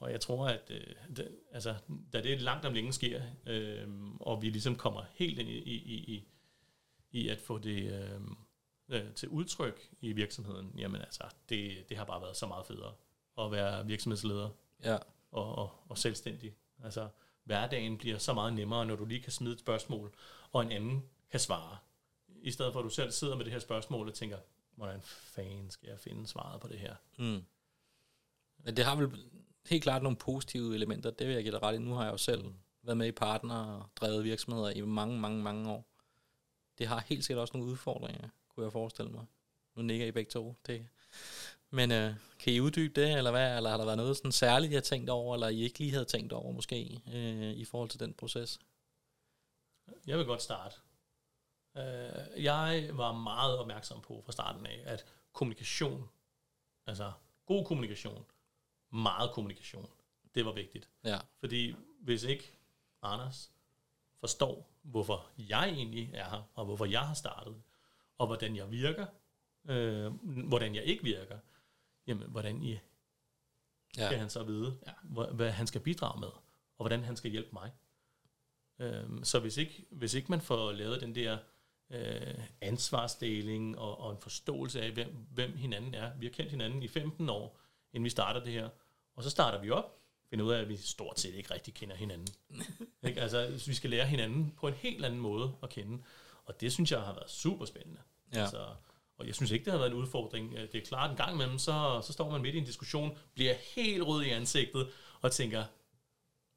Og jeg tror, at øh, det, altså, da det langt om længe sker, øh, og vi ligesom kommer helt ind i, i, i, i, i at få det øh, øh, til udtryk i virksomheden, jamen altså, det, det har bare været så meget federe at være virksomhedsleder Ja. og, og, og selvstændig. Altså, hverdagen bliver så meget nemmere, når du lige kan smide et spørgsmål, og en anden kan svare. I stedet for, at du selv sidder med det her spørgsmål og tænker, hvordan fanden skal jeg finde svaret på det her? Mm. Men det har vel helt klart nogle positive elementer, det vil jeg give dig ret i. Nu har jeg jo selv været med i partner og drevet virksomheder i mange, mange, mange år. Det har helt sikkert også nogle udfordringer, kunne jeg forestille mig. Nu nikker I begge to. Det. Men øh, kan I uddybe det, eller hvad? Eller har der været noget sådan særligt, jeg tænkt over, eller I ikke lige havde tænkt over måske, øh, i forhold til den proces? Jeg vil godt starte. Øh, jeg var meget opmærksom på fra starten af, at kommunikation, altså god kommunikation, meget kommunikation, det var vigtigt. Ja, Fordi hvis ikke Anders forstår, hvorfor jeg egentlig er her, og hvorfor jeg har startet, og hvordan jeg virker, øh, hvordan jeg ikke virker, jamen, hvordan I ja. skal han så vide, Ja. hvad, hvad han skal bidrage med, og hvordan han skal hjælpe mig. Øhm, så hvis ikke, hvis ikke man får lavet den der øh, ansvarsdeling og, og en forståelse af, hvem, hvem hinanden er. Vi har kendt hinanden i 15 år, inden vi starter det her. Og så starter vi op, finder ud af, at vi stort set ikke rigtig kender hinanden. ikke? Altså, vi skal lære hinanden på en helt anden måde at kende. Og det synes jeg har været super spændende. Ja. Altså, og jeg synes ikke, det har været en udfordring. Øh, Det er klart, en gang imellem, så, så står man midt i en diskussion, bliver helt rød i ansigtet, og tænker,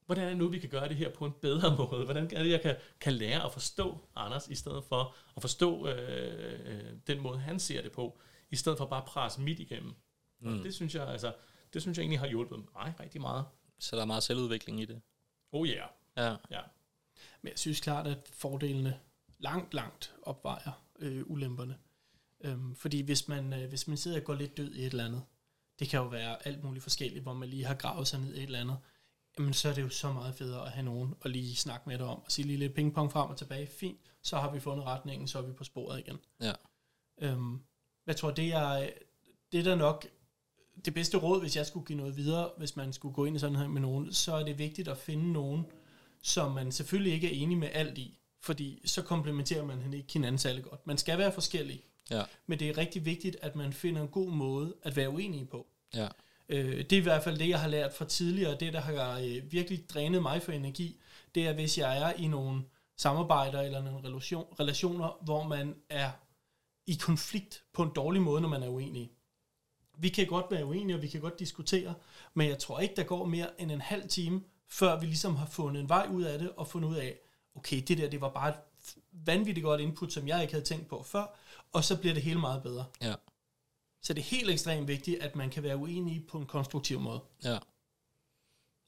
hvordan er det nu, vi kan gøre det her på en bedre måde? Hvordan er det, jeg kan, kan lære at forstå Anders, i stedet for at forstå øh, øh, den måde, han ser det på, i stedet for bare at presse midt igennem. Mm. Og det synes jeg, altså, det synes jeg egentlig har hjulpet mig rigtig meget. Så der er meget selvudvikling i det. Oh yeah. Ja, Ja. Men jeg synes klart, at fordelene langt, langt opvejer øh, ulemperne. Øhm, fordi hvis man, øh, hvis man sidder og går lidt død i et eller andet, det kan jo være alt muligt forskelligt, hvor man lige har gravet sig ned i et eller andet, jamen så er det jo så meget federe at have nogen og lige snakke med dig om, og sige lige lidt pingpong frem og tilbage. Fint, så har vi fundet retningen, så er vi på sporet igen. ja, Øhm, jeg tror, det er, det er der nok det bedste råd, hvis jeg skulle give noget videre, hvis man skulle gå ind i sådan her med nogen, så er det vigtigt at finde nogen, som man selvfølgelig ikke er enig med alt i, fordi så komplementerer man ikke hinanden særlig godt. Man skal være forskellig, ja, men det er rigtig vigtigt, at man finder en god måde at være uenige på. ja, Øh, det er i hvert fald det, jeg har lært fra tidligere. Det, der har øh, virkelig drænet mig for energi, det er, hvis jeg er i nogle samarbejder eller nogle relation, relationer, hvor man er i konflikt på en dårlig måde, når man er uenig. Vi kan godt være uenige, og vi kan godt diskutere, men jeg tror ikke, der går mere end en halv time, før vi ligesom har fundet en vej ud af det, og fundet ud af, okay, det der, det var bare et vanvittigt godt input, som jeg ikke havde tænkt på før, og så bliver det hele meget bedre. Ja. Så det er helt ekstremt vigtigt, at man kan være uenig på en konstruktiv måde. Ja.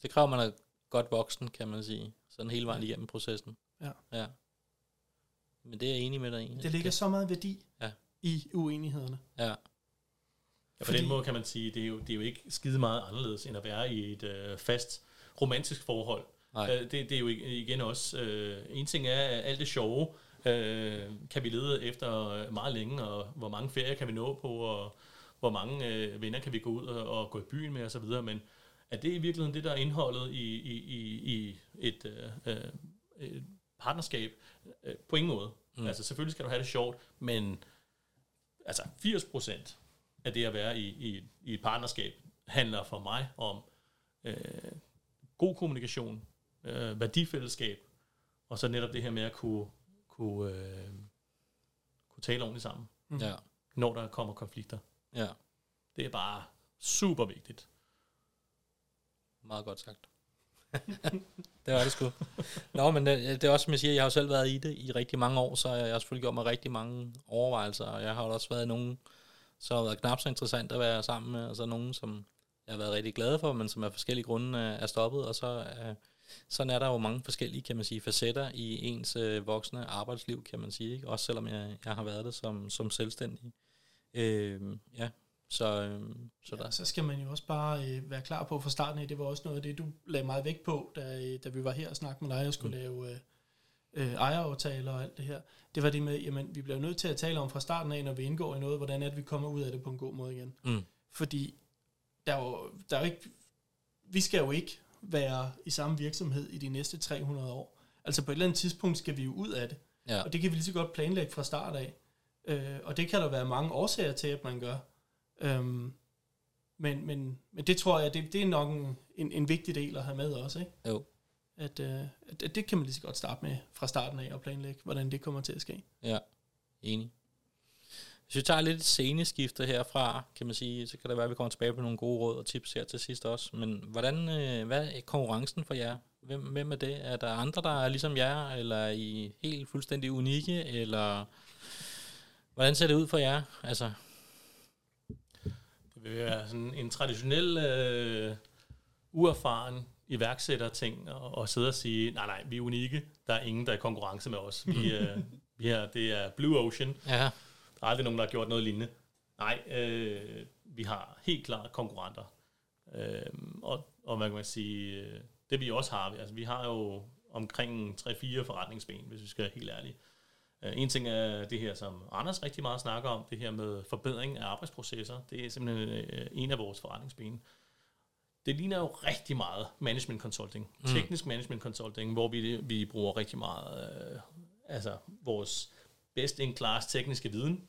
Det kræver, man er godt voksen, kan man sige. Sådan hele vejen igennem processen. Ja. ja. Men det er jeg enig med dig i. Det ligger så meget værdi Ja. i uenighederne. Ja. Ja, på Fordi- den måde kan man sige, det er jo, det er jo ikke skide meget anderledes, end at være i et øh, fast romantisk forhold. Nej. Øh, det, det er jo igen også, øh, en ting er, at alt det sjove øh, kan vi lede efter øh, meget længe, og hvor mange ferier kan vi nå på, og hvor mange øh, venner kan vi gå ud og, og gå i byen med osv., men er det i virkeligheden det, der er indholdet i, i, i, i et, øh, øh, et partnerskab? Øh, på ingen måde. Mm. Altså selvfølgelig skal du have det sjovt, men altså 80% af det at være i, i, i et partnerskab handler for mig om øh, god kommunikation, øh, værdifællesskab, og så netop det her med at kunne, kunne, øh, kunne tale ordentligt sammen, Mhm. Ja. når der kommer konflikter. Ja. Det er bare super vigtigt. Meget godt sagt. det var det sgu. Nå, men det, det er også, som jeg siger, jeg har jo selv været i det i rigtig mange år, så jeg har selvfølgelig gjort mig rigtig mange overvejelser, og jeg har jo også været nogen, som har været knap så interessant at være sammen med, og så nogen, som jeg har været rigtig glad for, men som af forskellige grunde er er stoppet, og så er, sådan er der jo mange forskellige, kan man sige, facetter i ens øh, voksne arbejdsliv, kan man sige, ikke? også selvom jeg, jeg har været det som, som selvstændig. Øh, ja, så, øh, så der, Ja, så skal man jo også bare øh, være klar på fra starten af, det var også noget af det, du lagde meget vægt på, da, øh, da vi var her og snakkede med dig og skulle mm. lave øh, øh, ejeraftaler og alt det her. Det var det med, jamen vi bliver nødt til at tale om fra starten af, når vi indgår i noget, hvordan er det, vi kommer ud af det på en god måde igen. Mm. Fordi der er jo, der er jo ikke, vi skal jo ikke være i samme virksomhed i de næste 300 år. Altså på et eller andet tidspunkt skal vi jo ud af det. ja, Og det kan vi lige så godt planlægge fra start af. Øh, og det kan der være mange årsager til, at man gør. Øhm, men, men, men det tror jeg, det, det er nok en, en, en vigtig del at have med også. Ikke? jo. At, øh, at, at det kan man lige så godt starte med fra starten af og planlægge, hvordan det kommer til at ske. Ja, enig. Hvis vi tager lidt et sceneskifte herfra, kan man sige, så kan det være, at vi kommer tilbage på nogle gode råd og tips her til sidst også. Men hvordan, øh, hvad er konkurrencen for jer? Hvem, hvem er det? Er der andre, der er ligesom jer, eller er I helt fuldstændig unikke, eller hvordan ser det ud for jer? Altså, Det vil være sådan en traditionel, øh, uerfaren iværksætter ting og, og sidde og sige, nej, nej, vi er unikke. Der er ingen, der er i konkurrence med os. Vi, øh, vi er, det er Blue Ocean. ja, Der er aldrig nogen, der har gjort noget lignende. Nej, øh, vi har helt klart konkurrenter. Øh, og, og hvad kan man sige, øh, det vi også har, altså vi har jo omkring 3-4 forretningsben, hvis vi skal være helt ærlige. Øh, en ting er det her, som Anders rigtig meget snakker om, det her med forbedring af arbejdsprocesser. Det er simpelthen øh, en af vores forretningsben. Det ligner jo rigtig meget management consulting, Mm. teknisk management consulting, hvor vi, vi bruger rigtig meget øh, altså vores best in class tekniske viden,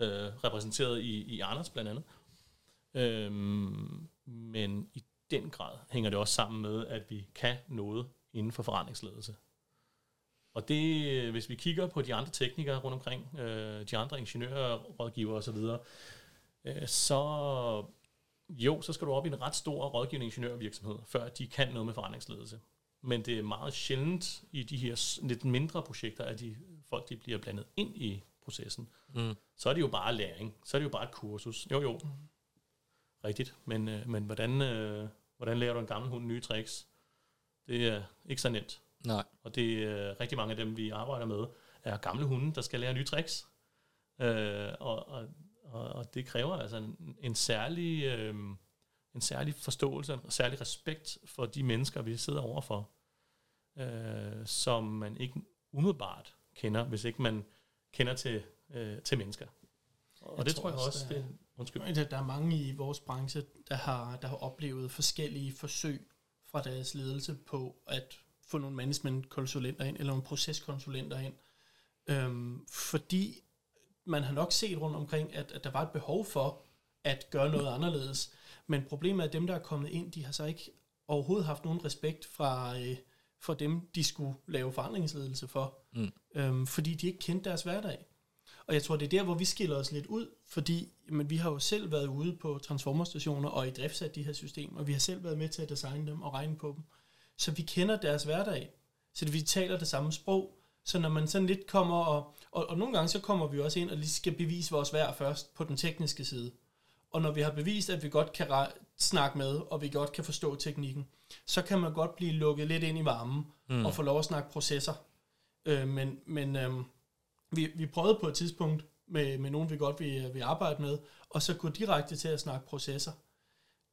øh, repræsenteret i, i Anders blandt andet. Øhm, men i den grad hænger det også sammen med, at vi kan noget inden for forretningsledelse. Og det, øh, hvis vi kigger på de andre teknikere rundt omkring, øh, de andre ingeniører, rådgivere osv., øh, så jo, så skal du op i en ret stor rådgivende ingeniørvirksomhed, før de kan noget med forretningsledelse. Men det er meget sjældent i de her lidt mindre projekter, at de folk de bliver blandet ind i processen. mm, Så er det jo bare læring. Så er det jo bare et kursus. Jo, jo. Rigtigt. Men, øh, men hvordan, øh, hvordan lærer du en gammel hund nye tricks? Det er ikke så nemt. nej, Og det er øh, rigtig mange af dem, vi arbejder med, er gamle hunde, der skal lære nye tricks. Øh, og, og, og, og det kræver altså en, en særlig... Øh, en særlig forståelse, en særlig respekt for de mennesker, vi sidder overfor, øh, som man ikke umiddelbart kender, hvis ikke man kender til, øh, til mennesker. Og Jeg det tror tror jeg også, der- det, undskyld. Der er mange i vores branche, der har, der har oplevet forskellige forsøg fra deres ledelse på at få nogle management-konsulenter ind, eller nogle proceskonsulenter ind. Øhm, fordi man har nok set rundt omkring, at, at der var et behov for at gøre noget anderledes. Men problemet er, at dem, der er kommet ind, de har så ikke overhovedet haft nogen respekt fra, øh, for dem, de skulle lave forandringsledelse for. Mm. Øhm, fordi de ikke kendte deres hverdag. Og jeg tror, det er der, hvor vi skiller os lidt ud, fordi men vi har jo selv været ude på transformerstationer og i driftsat de her systemer, og vi har selv været med til at designe dem og regne på dem. Så vi kender deres hverdag, så vi taler det samme sprog, så når man sådan lidt kommer, og, og, og nogle gange så kommer vi også ind og lige skal bevise vores værd først på den tekniske side. Og når vi har bevist, at vi godt kan snakke med, og vi godt kan forstå teknikken, så kan man godt blive lukket lidt ind i varmen, mm. og få lov at snakke processer. Øh, men men øh, vi, vi prøvede på et tidspunkt med, med nogen, vi godt vil, vil arbejde med, og så gå direkte til at snakke processer.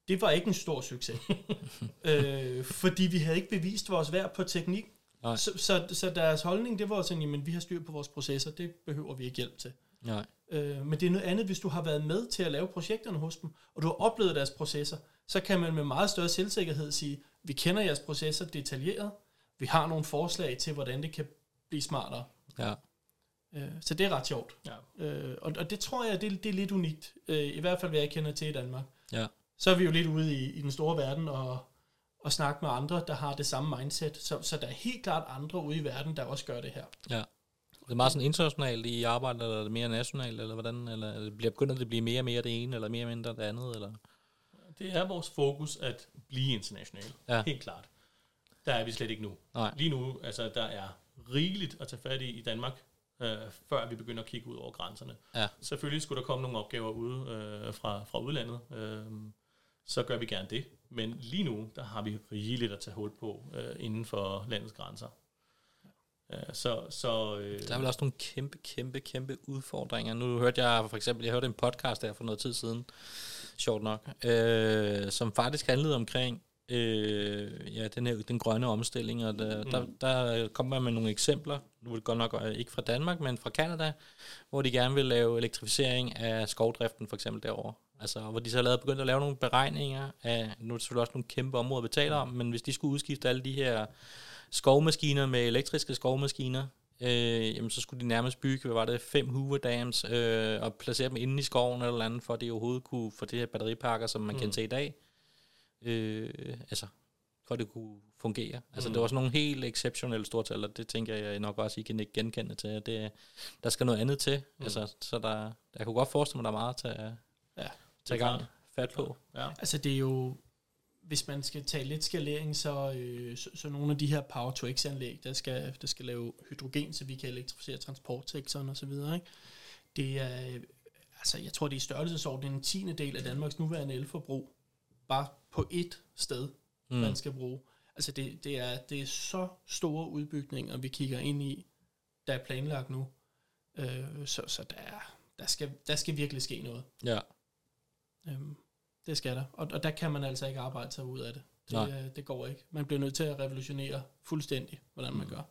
Det var ikke en stor succes, øh, fordi vi havde ikke bevist vores værd på teknik. Så, så, så deres holdning, det var sådan, at vi har styr på vores processer, det behøver vi ikke hjælp til. Nej. Øh, men det er noget andet, hvis du har været med til at lave projekterne hos dem, og du har oplevet deres processer, så kan man med meget større selvsikkerhed sige, vi kender jeres processer detaljeret, vi har nogle forslag til, hvordan det kan blive smartere. Ja. Øh, så det er ret sjovt. Ja. Øh, og, og det tror jeg, det, det er lidt unikt, øh, i hvert fald hvad jeg kender til i Danmark. Ja. Så er vi jo lidt ude i, i den store verden og, og snakke med andre, der har det samme mindset. Så, så der er helt klart andre ude i verden, der også gør det her. Ja. Det er meget sådan internationalt i arbejdet, eller er det mere nationalt, eller hvordan? Eller bliver, begynder det at blive mere og mere det ene, eller mere og mindre det andet? Eller? Det er vores fokus at blive international. Ja. Helt klart. Der er vi slet ikke nu. Nej. Lige nu, altså der er rigeligt at tage fat i i Danmark, øh, før vi begynder at kigge ud over grænserne. Ja. Selvfølgelig skulle der komme nogle opgaver ud øh, fra, fra udlandet, øh, så gør vi gerne det. Men lige nu, der har vi rigeligt at tage hul på øh, inden for landets grænser. Øh, så, så, øh, der er vel også nogle kæmpe, kæmpe, kæmpe udfordringer. Nu hørte jeg for eksempel, jeg hørte en podcast der for noget tid siden, sjovt nok, øh, som faktisk handlede omkring øh, ja, den, her, den grønne omstilling, og der, mm. der, der kom man med nogle eksempler, nu er det godt nok ikke fra Danmark, men fra Canada, hvor de gerne vil lave elektrificering af skovdriften for eksempel derovre. Altså, hvor de så har begyndt at lave nogle beregninger af, nu er det selvfølgelig også nogle kæmpe områder, vi taler om, men hvis de skulle udskifte alle de her skovmaskiner med elektriske skovmaskiner, øh, jamen så skulle de nærmest bygge, hvad var det, fem Hoover Dams, øh, og placere dem inde i skoven eller andet, for at de overhovedet kunne få det her batteripakker, som man mm. kan se i dag, øh, altså, for at det kunne fungere. Altså, mm. det var sådan nogle helt exceptionelle stortal, og det tænker jeg nok også, I kan ikke genkende til. Det, der skal noget andet til. Mm. Altså, så der, jeg kunne godt forestille mig, der er meget at tage, ja, tage gang fat på. Ja. Altså, det er jo hvis man skal tage lidt skalering, så, øh, så, så nogle af de her Power-to-X-anlæg, der skal, der skal lave hydrogen, så vi kan elektrificere transportsektoren og så videre, ikke? det er, altså jeg tror, det er i størrelsesordenen en tiende del af Danmarks nuværende elforbrug, bare på ét sted, mm. man skal bruge. Altså det, det, er, det er så store udbygninger, vi kigger ind i, der er planlagt nu. Øh, så så der, er, der, skal, der skal virkelig ske noget. Ja. Øhm, det skal der. Og, og der kan man altså ikke arbejde sig ud af det. Det, øh, det går ikke. Man bliver nødt til at revolutionere fuldstændig, hvordan man mm. gør.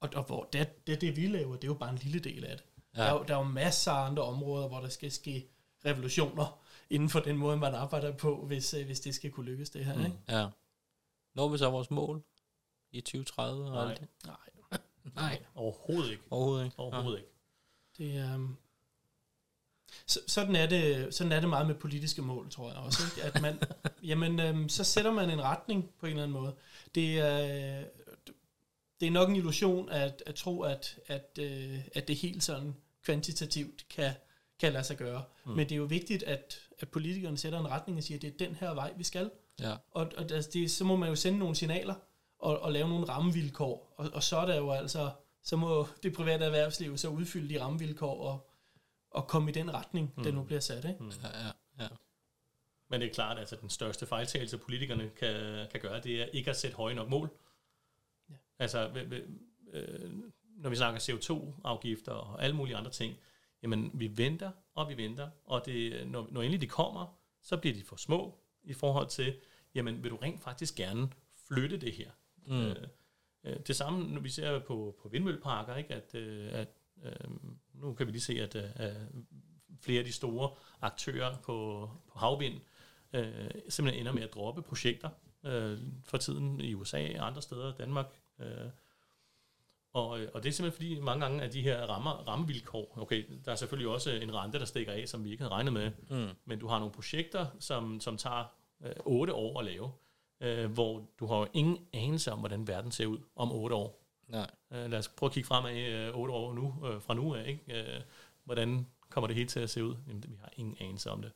Og, og hvor det, det, det vi laver, det er jo bare en lille del af det. Ja. Der, er der er jo masser af andre områder, hvor der skal ske revolutioner inden for den måde, man arbejder på, hvis, øh, hvis det skal kunne lykkes det her. Mm. Ikke? Ja. Når vi så vores mål i 2030? Nej. alt det? Nej. Nej. Overhovedet ikke. Overhovedet ikke. Overhovedet ikke. Det er... Um, så, sådan, er det, sådan er det meget med politiske mål, tror jeg også. Ikke? At man, jamen, øhm, så sætter man en retning på en eller anden måde. Det er, det er nok en illusion at, at tro, at, at, øh, at det helt sådan kvantitativt kan, kan lade sig gøre. Mm. Men det er jo vigtigt, at, at politikerne sætter en retning og siger, at det er den her vej, vi skal. Ja. Og, og altså, det, så må man jo sende nogle signaler og, og lave nogle rammevilkår. Og, og så er der jo altså, så må det private erhvervsliv så udfylde de rammevilkår og, og komme i den retning, mm. den nu bliver sat. Ikke? Mm. Ja, ja, ja. Men det er klart, at altså, den største fejltagelse, politikerne kan, kan gøre, det er ikke at sætte høje nok mål. Ja. Altså, øh, når vi snakker CO2-afgifter og alle mulige andre ting, jamen vi venter og vi venter, og det, når, når endelig de kommer, så bliver de for små i forhold til, jamen vil du rent faktisk gerne flytte det her? Mm. Øh, øh det samme, når vi ser på, på vindmølleparker, ikke? At, øh, at Øh, nu kan vi lige se, at øh, flere af de store aktører på, på havvind øh, simpelthen ender med at droppe projekter øh, for tiden i USA og andre steder, Danmark. Øh, og, og det er simpelthen fordi mange gange, at de her rammer, rammevilkår, okay, der er selvfølgelig også en rente, der stikker af, som vi ikke havde regnet med, mm. men du har nogle projekter, som, som tager øh, 8 år at lave, øh, hvor du har ingen anelse om, hvordan verden ser ud om 8 år. Nej. Uh, lad os prøve at kigge fremad uh, otte år nu, uh, fra nu af. Ikke? Uh, hvordan kommer det hele til at se ud? Jamen, vi har ingen anelse om det.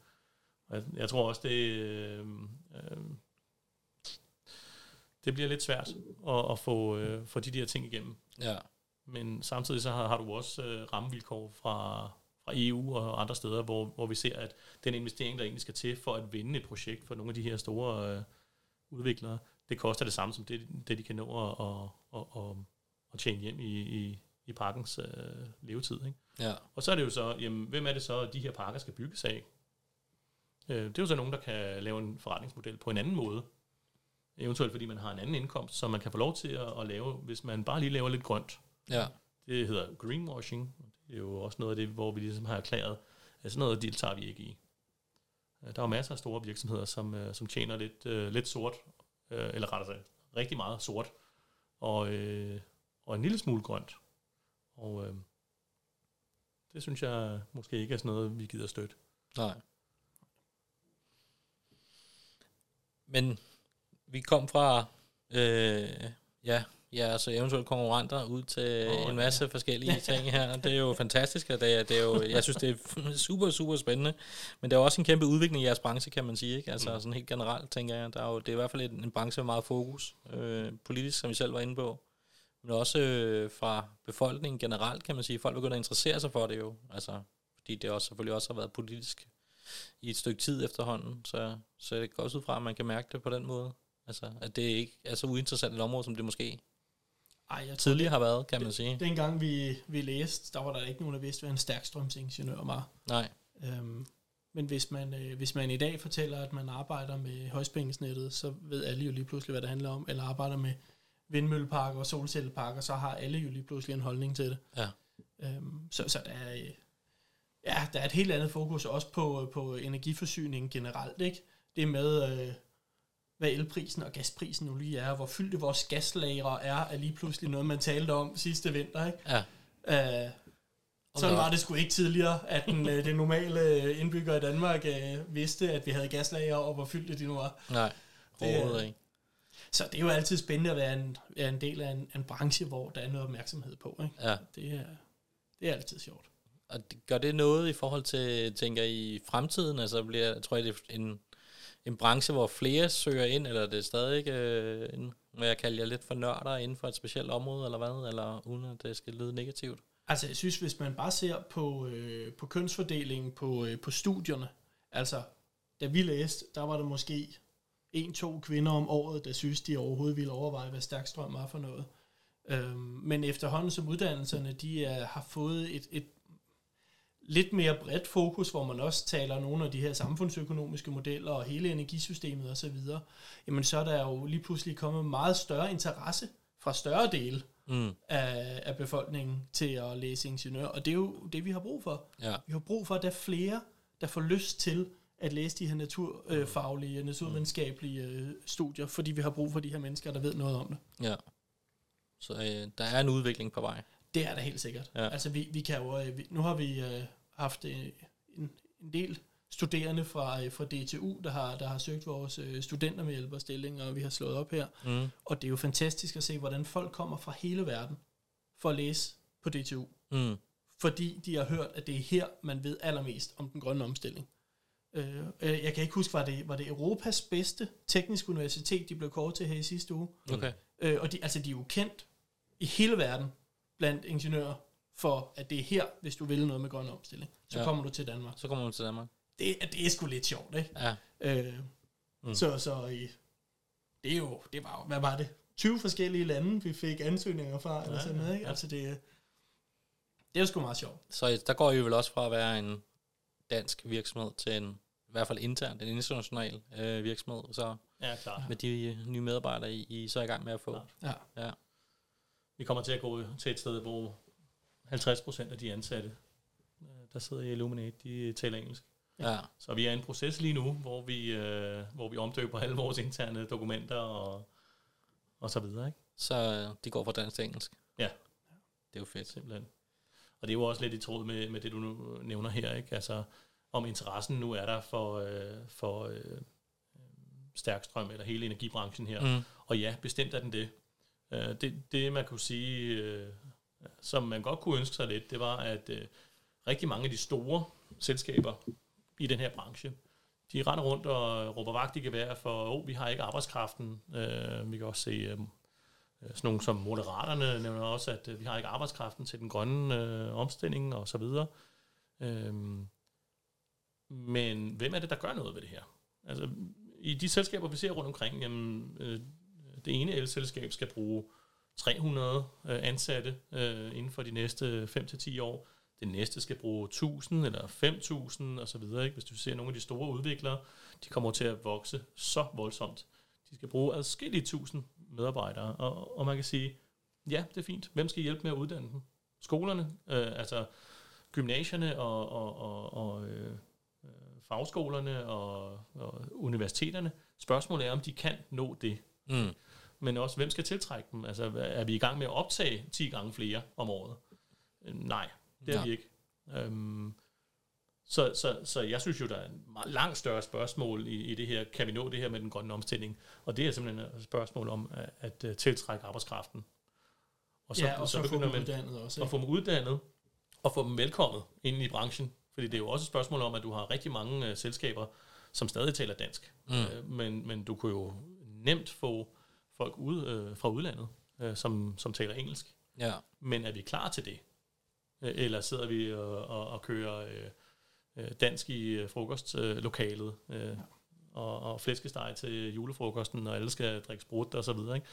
Og jeg, jeg tror også, det, øh, øh, det bliver lidt svært at, at få, øh, få de der ting igennem. Ja. Men samtidig så har, har du også øh, rammevilkår fra, fra EU og andre steder, hvor, hvor vi ser, at den investering, der egentlig skal til for at vinde et projekt for nogle af de her store øh, udviklere, det koster det samme som det, det de kan nå at, at, at, at tjene hjem i, i, i parkens øh, levetid. Ikke? Ja. Og så er det jo så, jamen, hvem er det så, at de her parker skal bygges af? Øh, det er jo så nogen, der kan lave en forretningsmodel på en anden måde. Eventuelt fordi man har en anden indkomst, som man kan få lov til at, at lave, hvis man bare lige laver lidt grønt. Ja. Det hedder greenwashing. Det er jo også noget af det, hvor vi ligesom har erklæret, at sådan noget deltager vi ikke i. Øh, Der er masser af store virksomheder, som, øh, som tjener lidt, øh, lidt sort, øh, eller rettere sagt, rigtig meget sort, og, øh, og en lille smule grønt. Og øh, det synes jeg måske ikke er sådan noget, vi gider støtte. Nej. Men vi kom fra, øh, ja, ja, altså eventuelt konkurrenter ud til oh, en masse ja. forskellige ting her. Det er jo fantastisk, og det er, det er jo, jeg synes, det er super, super spændende. Men der er også en kæmpe udvikling i jeres branche, kan man sige. Ikke? Altså Mm. sådan helt generelt, tænker jeg. Der er jo, det er i hvert fald en, en branche med meget fokus, øh, politisk, som vi selv var inde på. Men også øh, fra befolkningen generelt, kan man sige. Folk begynder at interessere sig for det jo. Altså, fordi det også selvfølgelig også har været politisk i et stykke tid efterhånden, så, så det går også ud fra, at man kan mærke det på den måde. Altså, at det ikke er så uinteressant et område, som det måske Ej, jeg tidligere har været, kan man sige. dengang vi, vi læste, der var der ikke nogen, der vidste, hvad en stærkstrømsingeniør var. Nej, Øhm, men hvis man, øh, hvis man i dag fortæller, at man arbejder med højspændingsnettet, så ved alle jo lige pludselig, hvad det handler om. Eller arbejder med vindmølleparker og solcelleparker, så har alle jo lige pludselig en holdning til det. Ja. Øhm, så, så der er, øh, ja, der er et helt andet fokus også på, på energiforsyning generelt. Ikke? Det med, øh, hvad elprisen og gasprisen nu lige er, hvor fyldte vores gaslagre er, er lige pludselig noget, man talte om sidste vinter. Ikke? ja. Øh, sådan var det sgu ikke tidligere, at den, øh, den normale øh, indbygger i Danmark øh, vidste, at vi havde gaslager, og hvor fyldte de nu var. Nej, er- overhovedet ikke. Så det er jo altid spændende at være en, være en del af en, en branche, hvor der er noget opmærksomhed på. Ikke? Ja. Det, er, det er altid sjovt. Og gør det noget i forhold til, tænker I, i fremtiden? Altså bliver, tror jeg, det er en, en branche, hvor flere søger ind, eller det er stadig stadig øh, en, må jeg kalde jer lidt for nørder inden for et specielt område, eller hvad? Eller uden at det skal lyde negativt? Altså, jeg synes, hvis man bare ser på, øh, på kønsfordelingen på, øh, på studierne, altså, da vi læste, der var der måske en-to kvinder om året, der synes, de overhovedet ville overveje, hvad stærk strøm var for noget. Øhm, men efterhånden som uddannelserne, de er, har fået et, et lidt mere bredt fokus, hvor man også taler nogle af de her samfundsøkonomiske modeller og hele energisystemet osv., jamen så er der jo lige pludselig kommet meget større interesse fra større dele Mm, af, af befolkningen til at læse ingeniør, og det er jo det, vi har brug for. ja, Vi har brug for, at der er flere, der får lyst til at læse de her naturfaglige, naturvidenskabelige øh, studier, fordi vi har brug for de her mennesker, der ved noget om det. ja. Så øh, der er en udvikling på vej. Det er der helt sikkert. Ja. Altså vi, vi kan jo, øh, vi, nu har vi øh, haft øh, en, en del studerende fra, øh, fra DTU, der har, der har søgt vores øh, studentermedhjælperstilling, og vi har slået op her. Mm, Og det er jo fantastisk at se, hvordan folk kommer fra hele verden for at læse på DTU. mm, fordi de har hørt, at det er her, man ved allermest om den grønne omstilling. Øh, jeg kan ikke huske, var det, var det Europas bedste tekniske universitet, de blev kåret til her i sidste uge. okay. Øh, og de, altså, de er jo kendt i hele verden blandt ingeniører for, at det er her, hvis du vil noget med grøn omstilling. Så Ja. kommer du til Danmark. Så kommer man til Danmark. Det, er- det er sgu lidt sjovt, ikke? Ja, Øh, Mm. Så, så øh, det er jo, det var jo, hvad var det? 20 forskellige lande, vi fik ansøgninger fra, ja, eller sådan noget, ikke? ja. Altså det, det er jo sgu meget sjovt. så der går I vel også fra at være en dansk virksomhed til en, i hvert fald internt, en international øh, virksomhed, så Ja, klart. med de øh, nye medarbejdere, I, I så er i gang med at få. Ja. Ja, Vi kommer til at gå til et sted, hvor 50% af de ansatte, øh, der sidder i Illuminate, de taler engelsk. ja, Så vi er i en proces lige nu, hvor vi, øh, hvor vi omdøber alle vores interne dokumenter og, og så videre, ikke? så øh, de går fra dansk til engelsk. Ja. Det er jo fedt. Simpelthen. Og det er jo også lidt i tråd med, med det, du nu nævner her, ikke? Altså, om interessen nu er der for, øh, for øh, stærk strøm eller hele energibranchen her. Mm, Og ja, bestemt er den det. Øh, det, det man kunne sige, øh, som man godt kunne ønske sig lidt, det var, at øh, rigtig mange af de store selskaber i den her branche, de render rundt og råber vagt i gevær for, oh, vi har ikke arbejdskraften. Øh, vi kan også se øh, øh, sådan nogle som Moderaterne nævner også, at øh, vi har ikke arbejdskraften til den grønne øh, omstilling og så videre. Øh, men hvem er det, der gør noget ved det her? Altså, i de selskaber, vi ser rundt omkring, jamen, øh, det ene elselskab skal bruge 300 øh, ansatte øh, inden for de næste 5-10 år. Det næste skal bruge 1000 eller 5000 og så videre. Ikke? Hvis du ser nogle af de store udviklere, de kommer til at vokse så voldsomt. De skal bruge adskillige tusind medarbejdere, og, og man kan sige, ja, det er fint. Hvem skal hjælpe med at uddanne dem? Skolerne, øh, altså gymnasierne og, og, og, og øh, øh fagskolerne og, og universiteterne. Spørgsmålet er, om de kan nå det. Mm. Men også, hvem skal tiltrække dem? Altså, er vi i gang med at optage 10 gange flere om året? Øh, nej, det er ja. vi ikke. Øhm, så, så, så jeg synes jo, der er en langt større spørgsmål i, i det her. Kan vi nå det her med den grønne omstilling? Og det er simpelthen et spørgsmål om at, at, at tiltrække arbejdskraften. Og så, ja, og så, så få dem uddannet også. Og få dem uddannet, og få dem velkommet ind i branchen. Fordi det er jo også et spørgsmål om, at du har rigtig mange uh, selskaber, som stadig taler dansk. Mm. Uh, men, men du kunne jo nemt få folk ud uh, fra udlandet, uh, som, som taler engelsk. Ja. Men er vi klar til det? Uh, eller sidder vi og, og, og kører uh, dansk i uh, frokostlokalet, uh, ja. og, og flæskesteg til julefrokosten, og alle skal drikke sprut og så videre, ikke?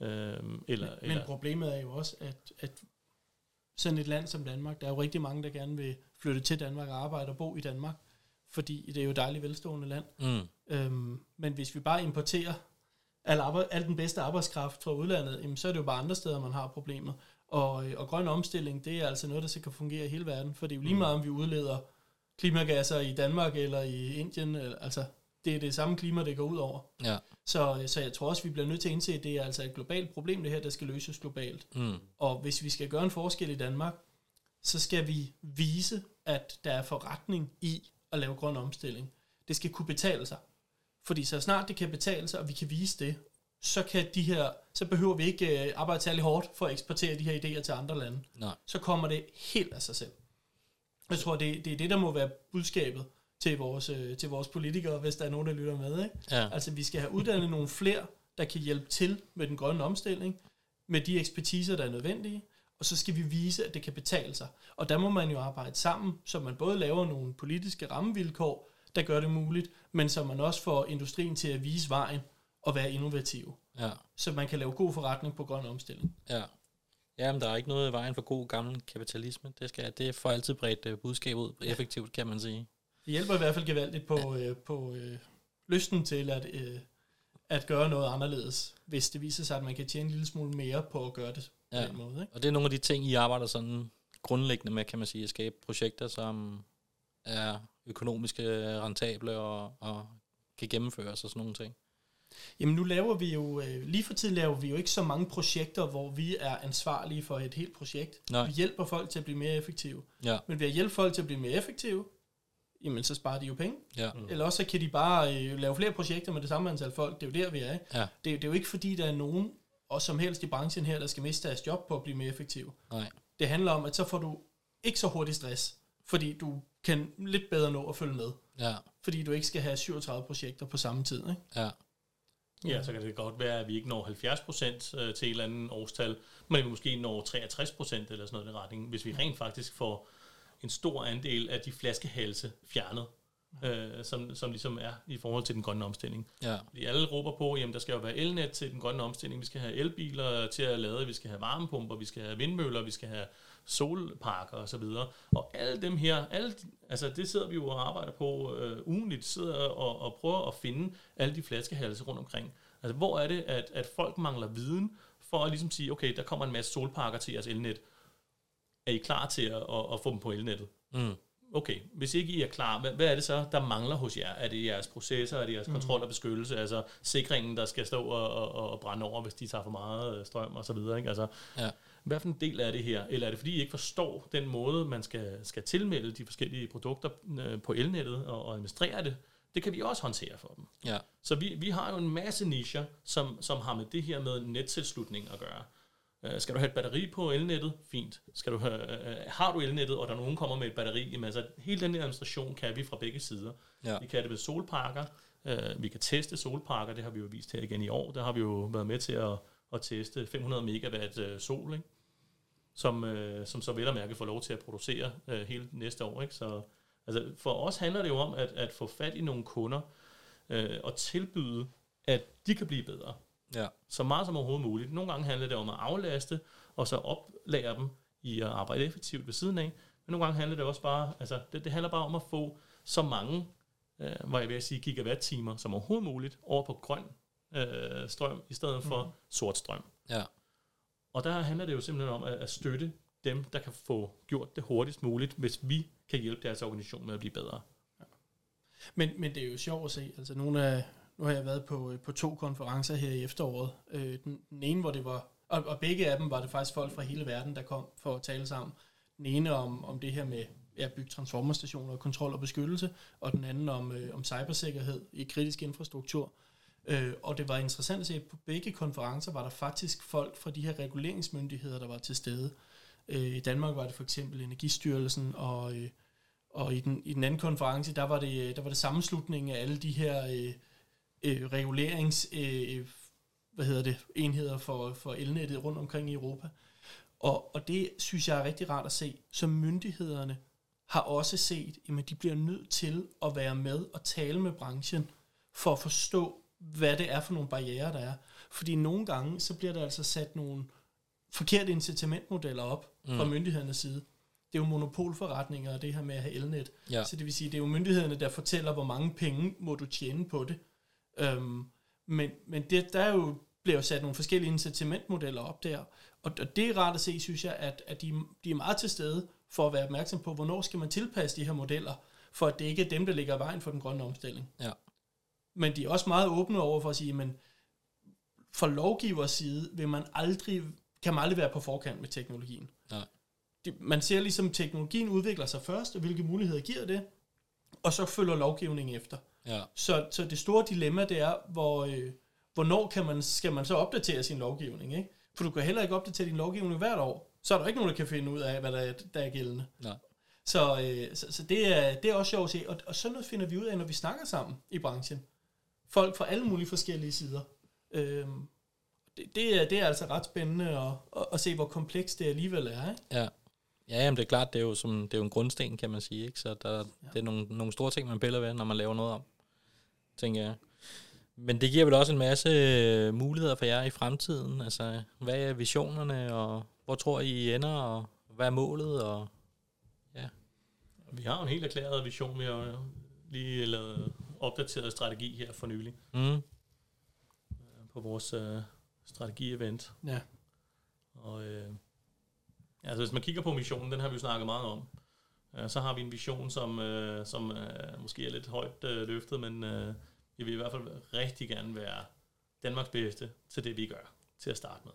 Uh, eller, men, eller, men problemet er jo også, at, at sådan et land som Danmark, der er jo rigtig mange, der gerne vil flytte til Danmark og arbejde og bo i Danmark, fordi det er jo et dejligt velstående land. Mm. Øhm, men hvis vi bare importerer al, arbejde, al den bedste arbejdskraft fra udlandet, jamen, så er det jo bare andre steder, man har problemet. Og, øh, og grøn omstilling, det er altså noget, der så kan fungere i hele verden, for det er jo lige mm. meget, om vi udleder klimagasser i Danmark eller i Indien, eller, altså det er det samme klima, det går ud over. Ja. Så, så jeg tror også, vi bliver nødt til at indse, at det er altså et globalt problem, det her, der skal løses globalt. Mm. Og hvis vi skal gøre en forskel i Danmark, så skal vi vise, at der er forretning i at lave grøn omstilling. Det skal kunne betale sig. Fordi så snart det kan betale sig, og vi kan vise det, så kan de her, så behøver vi ikke øh, arbejde særlig hårdt for at eksportere de her idéer til andre lande. Nej. Så kommer det helt af sig selv. Jeg tror, det, det er det, der må være budskabet til vores, øh, til vores politikere, hvis der er nogen, der lytter med. Ikke? Ja. Altså, vi skal have uddannet nogle flere, der kan hjælpe til med den grønne omstilling, med de ekspertiser, der er nødvendige, og så skal vi vise, at det kan betale sig. Og der må man jo arbejde sammen, så man både laver nogle politiske rammevilkår, der gør det muligt, men så man også får industrien til at vise vejen og være innovativ. Ja. Så man kan lave god forretning på grøn omstilling. Ja. Jamen, der er ikke noget i vejen for god gammel kapitalisme. Det, skal, det får altid bredt uh, budskab ud effektivt, kan man sige. Det hjælper i hvert fald gevaldigt på, ja. øh, på øh, lysten til at, øh, at gøre noget anderledes, hvis det viser sig, at man kan tjene en lille smule mere på at gøre det ja. på den måde. Ikke? Og det er nogle af de ting, I arbejder sådan grundlæggende med, kan man sige, at skabe projekter, som er økonomiske rentable og, og kan gennemføres og sådan nogle ting. Jamen nu laver vi jo, øh, lige for tiden laver vi jo ikke så mange projekter, hvor vi er ansvarlige for et helt projekt. Nej. Vi hjælper folk til at blive mere effektive. Ja. Men ved at hjælpe folk til at blive mere effektive, jamen så sparer de jo penge. Ja. Eller også så kan de bare øh, lave flere projekter med det samme antal folk. Det er jo der, vi er. Ikke? Ja. Det, det er jo ikke fordi, der er nogen, og som helst i branchen her, der skal miste deres job på at blive mere effektiv. Nej. Det handler om, at så får du ikke så hurtigt stress, fordi du kan lidt bedre nå at følge med. Ja. Fordi du ikke skal have 37 projekter på samme tid. Ikke? Ja. Ja, så kan det godt være, at vi ikke når 70% øh, til et eller andet årstal, men vi måske når 63% eller sådan noget i retning, hvis vi rent faktisk får en stor andel af de flaskehalse fjernet, øh, som, som ligesom er i forhold til den grønne omstilling. Ja. Fordi alle råber på, jamen der skal jo være elnet til den grønne omstilling, vi skal have elbiler til at lade, vi skal have varmepumper, vi skal have vindmøller, vi skal have solparker og så videre. Og alle dem her, alle, altså det sidder vi jo og arbejder på øh, ugenligt, sidder og, og prøver at finde alle de flaskehalse rundt omkring. Altså hvor er det, at, at folk mangler viden for at ligesom sige, okay, der kommer en masse solparker til jeres elnet. Er I klar til at, at, at få dem på elnettet? Mm. Okay, hvis ikke I er klar, hvad, hvad er det så, der mangler hos jer? Er det jeres processer, er det jeres mm. kontrol og beskyttelse, altså sikringen, der skal stå og, og, og brænde over, hvis de tager for meget øh, strøm og så videre, ikke? Altså, ja. Hvad for en del er det her? Eller er det fordi, I ikke forstår den måde, man skal, skal tilmelde de forskellige produkter øh, på elnettet og, og administrere det? Det kan vi også håndtere for dem. Ja. Så vi, vi har jo en masse nischer, som, som har med det her med nettilslutning at gøre. Øh, skal du have et batteri på elnettet? Fint. Skal du have, øh, har du elnettet, og der nogen kommer med et batteri? Jamen altså, hele den her administration kan vi fra begge sider. Ja. Vi kan det med solparker. Øh, vi kan teste solparker, det har vi jo vist her igen i år. Der har vi jo været med til at, at teste 500 megawatt øh, sol, ikke? Som, øh, som så vel og mærke får lov til at producere øh, hele næste år. Ikke? Så altså, for os handler det jo om at, at få fat i nogle kunder øh, og tilbyde, at de kan blive bedre. Ja. Så meget som overhovedet muligt. Nogle gange handler det om at aflaste, og så oplære dem i at arbejde effektivt ved siden af. Men nogle gange handler det også bare, altså det, det handler bare om at få så mange, øh, hvad jeg vil sige, gigawatt-timer som overhovedet muligt over på grøn øh, strøm, i stedet for mm. sort strøm. Ja. Og der handler det jo simpelthen om at, at støtte dem, der kan få gjort det hurtigst muligt, hvis vi kan hjælpe deres organisation med at blive bedre. Men, men det er jo sjovt at se. Altså nogle af, nu har jeg været på, øh, på to konferencer her i efteråret. Øh, den, den ene, hvor det var, og, og begge af dem var det faktisk folk fra hele verden, der kom for at tale sammen. Den ene om, om det her med at bygge transformerstationer, kontrol og beskyttelse, og den anden om, øh, om cybersikkerhed i kritisk infrastruktur. Øh, og det var interessant at se, at på begge konferencer var der faktisk folk fra de her reguleringsmyndigheder, der var til stede. Øh, I Danmark var det for eksempel Energistyrelsen, og, øh, og i, den, i den anden konference, der var det, der var det sammenslutningen af alle de her øh, øh, regulerings øh, øh hvad hedder det, enheder for, for elnettet rundt omkring i Europa. Og, og det synes jeg er rigtig rart at se. Så myndighederne har også set, at de bliver nødt til at være med og tale med branchen for at forstå, hvad det er for nogle barriere, der er. Fordi nogle gange, så bliver der altså sat nogle forkerte incitamentmodeller op mm. fra myndighedernes side. Det er jo monopolforretninger og det her med at have elnet. Ja. Så det vil sige, det er jo myndighederne, der fortæller, hvor mange penge må du tjene på det. Øhm, men men det, der er jo, bliver jo sat nogle forskellige incitamentmodeller op der. Og, og det er rart at se, synes jeg, at, at de, de er meget til stede for at være opmærksom på, hvornår skal man tilpasse de her modeller, for at det ikke er dem, der ligger vejen for den grønne omstilling. Ja. Men de er også meget åbne over for at sige, men fra lovgivers side vil man aldrig, kan man aldrig være på forkant med teknologien. Nej. Det, man ser ligesom, at teknologien udvikler sig først, og hvilke muligheder giver det, og så følger lovgivningen efter. Ja. Så, så det store dilemma, det er, hvor, øh, hvornår kan man, skal man så opdatere sin lovgivning, ikke? For du kan heller ikke opdatere din lovgivning hvert år. Så er der ikke nogen, der kan finde ud af, hvad der er, der er gældende. Nej. Så, øh, så, så det, er, det er også sjovt at se. Og, og sådan noget finder vi ud af, når vi snakker sammen i branchen. Folk fra alle mulige forskellige sider. Øhm, det, det, er, det er altså ret spændende at, at, at se, hvor komplekst det alligevel er. Ikke? Ja. Ja, jamen det er klart, det er jo, som, det er jo en grundsten, kan man sige. Ikke? Så der, ja. det er nogle, nogle store ting, man piller ved, når man laver noget om, tænker jeg. Men det giver vel også en masse øh, muligheder for jer i fremtiden. Altså, hvad er visionerne, og hvor tror I, I ender, og hvad er målet? Og, ja. Vi har en helt erklæret vision. Vi har lige lavet opdateret strategi her for nylig. Mm. På vores øh, strategi-event. Ja. Og øh, altså, hvis man kigger på missionen, den har vi jo snakket meget om. Øh, så har vi en vision, som, øh, som øh, måske er lidt højt øh, løftet, men øh, vi vil i hvert fald rigtig gerne være Danmarks bedste til det, vi gør, til at starte med.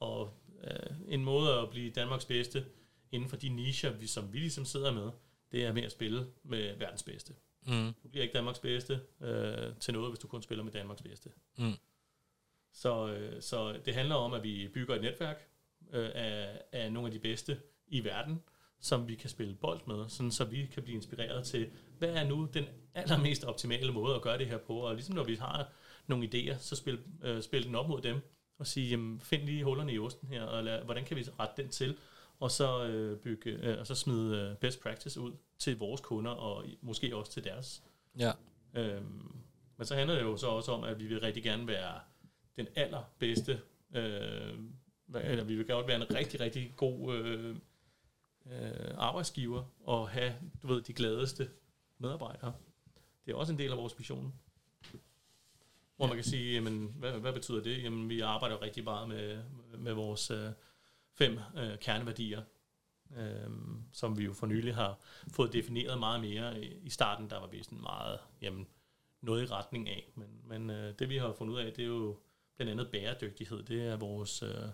Og øh, en måde at blive Danmarks bedste inden for de nicher, vi, som vi ligesom sidder med, det er med at spille med verdens bedste. Mm. Du bliver ikke Danmarks bedste øh, til noget, hvis du kun spiller med Danmarks bedste. Mm. Så, øh, så det handler om, at vi bygger et netværk øh, af, af nogle af de bedste i verden, som vi kan spille bold med, sådan så vi kan blive inspireret til, hvad er nu den allermest optimale måde at gøre det her på, og ligesom når vi har nogle idéer, så spil, øh, spil den op mod dem, og sige, jamen, find lige hullerne i osten her, og lad, hvordan kan vi rette den til, og så, øh, bygge, øh, og så smide øh, best practice ud til vores kunder, og måske også til deres. Ja. Øhm, men så handler det jo så også om, at vi vil rigtig gerne være den allerbedste, øh, eller vi vil gerne være en rigtig, rigtig god øh, øh, arbejdsgiver, og have, du ved, de gladeste medarbejdere. Det er også en del af vores mission. Hvor man kan sige, jamen, hvad, hvad betyder det? Jamen, vi arbejder rigtig meget med, med vores øh, fem øh, kerneværdier, øh, som vi jo for nylig har fået defineret meget mere. I, starten, der var vi sådan meget, jamen, noget i retning af. Men, men øh, det vi har fundet ud af, det er jo blandt andet bæredygtighed. Det er vores, øh, hvad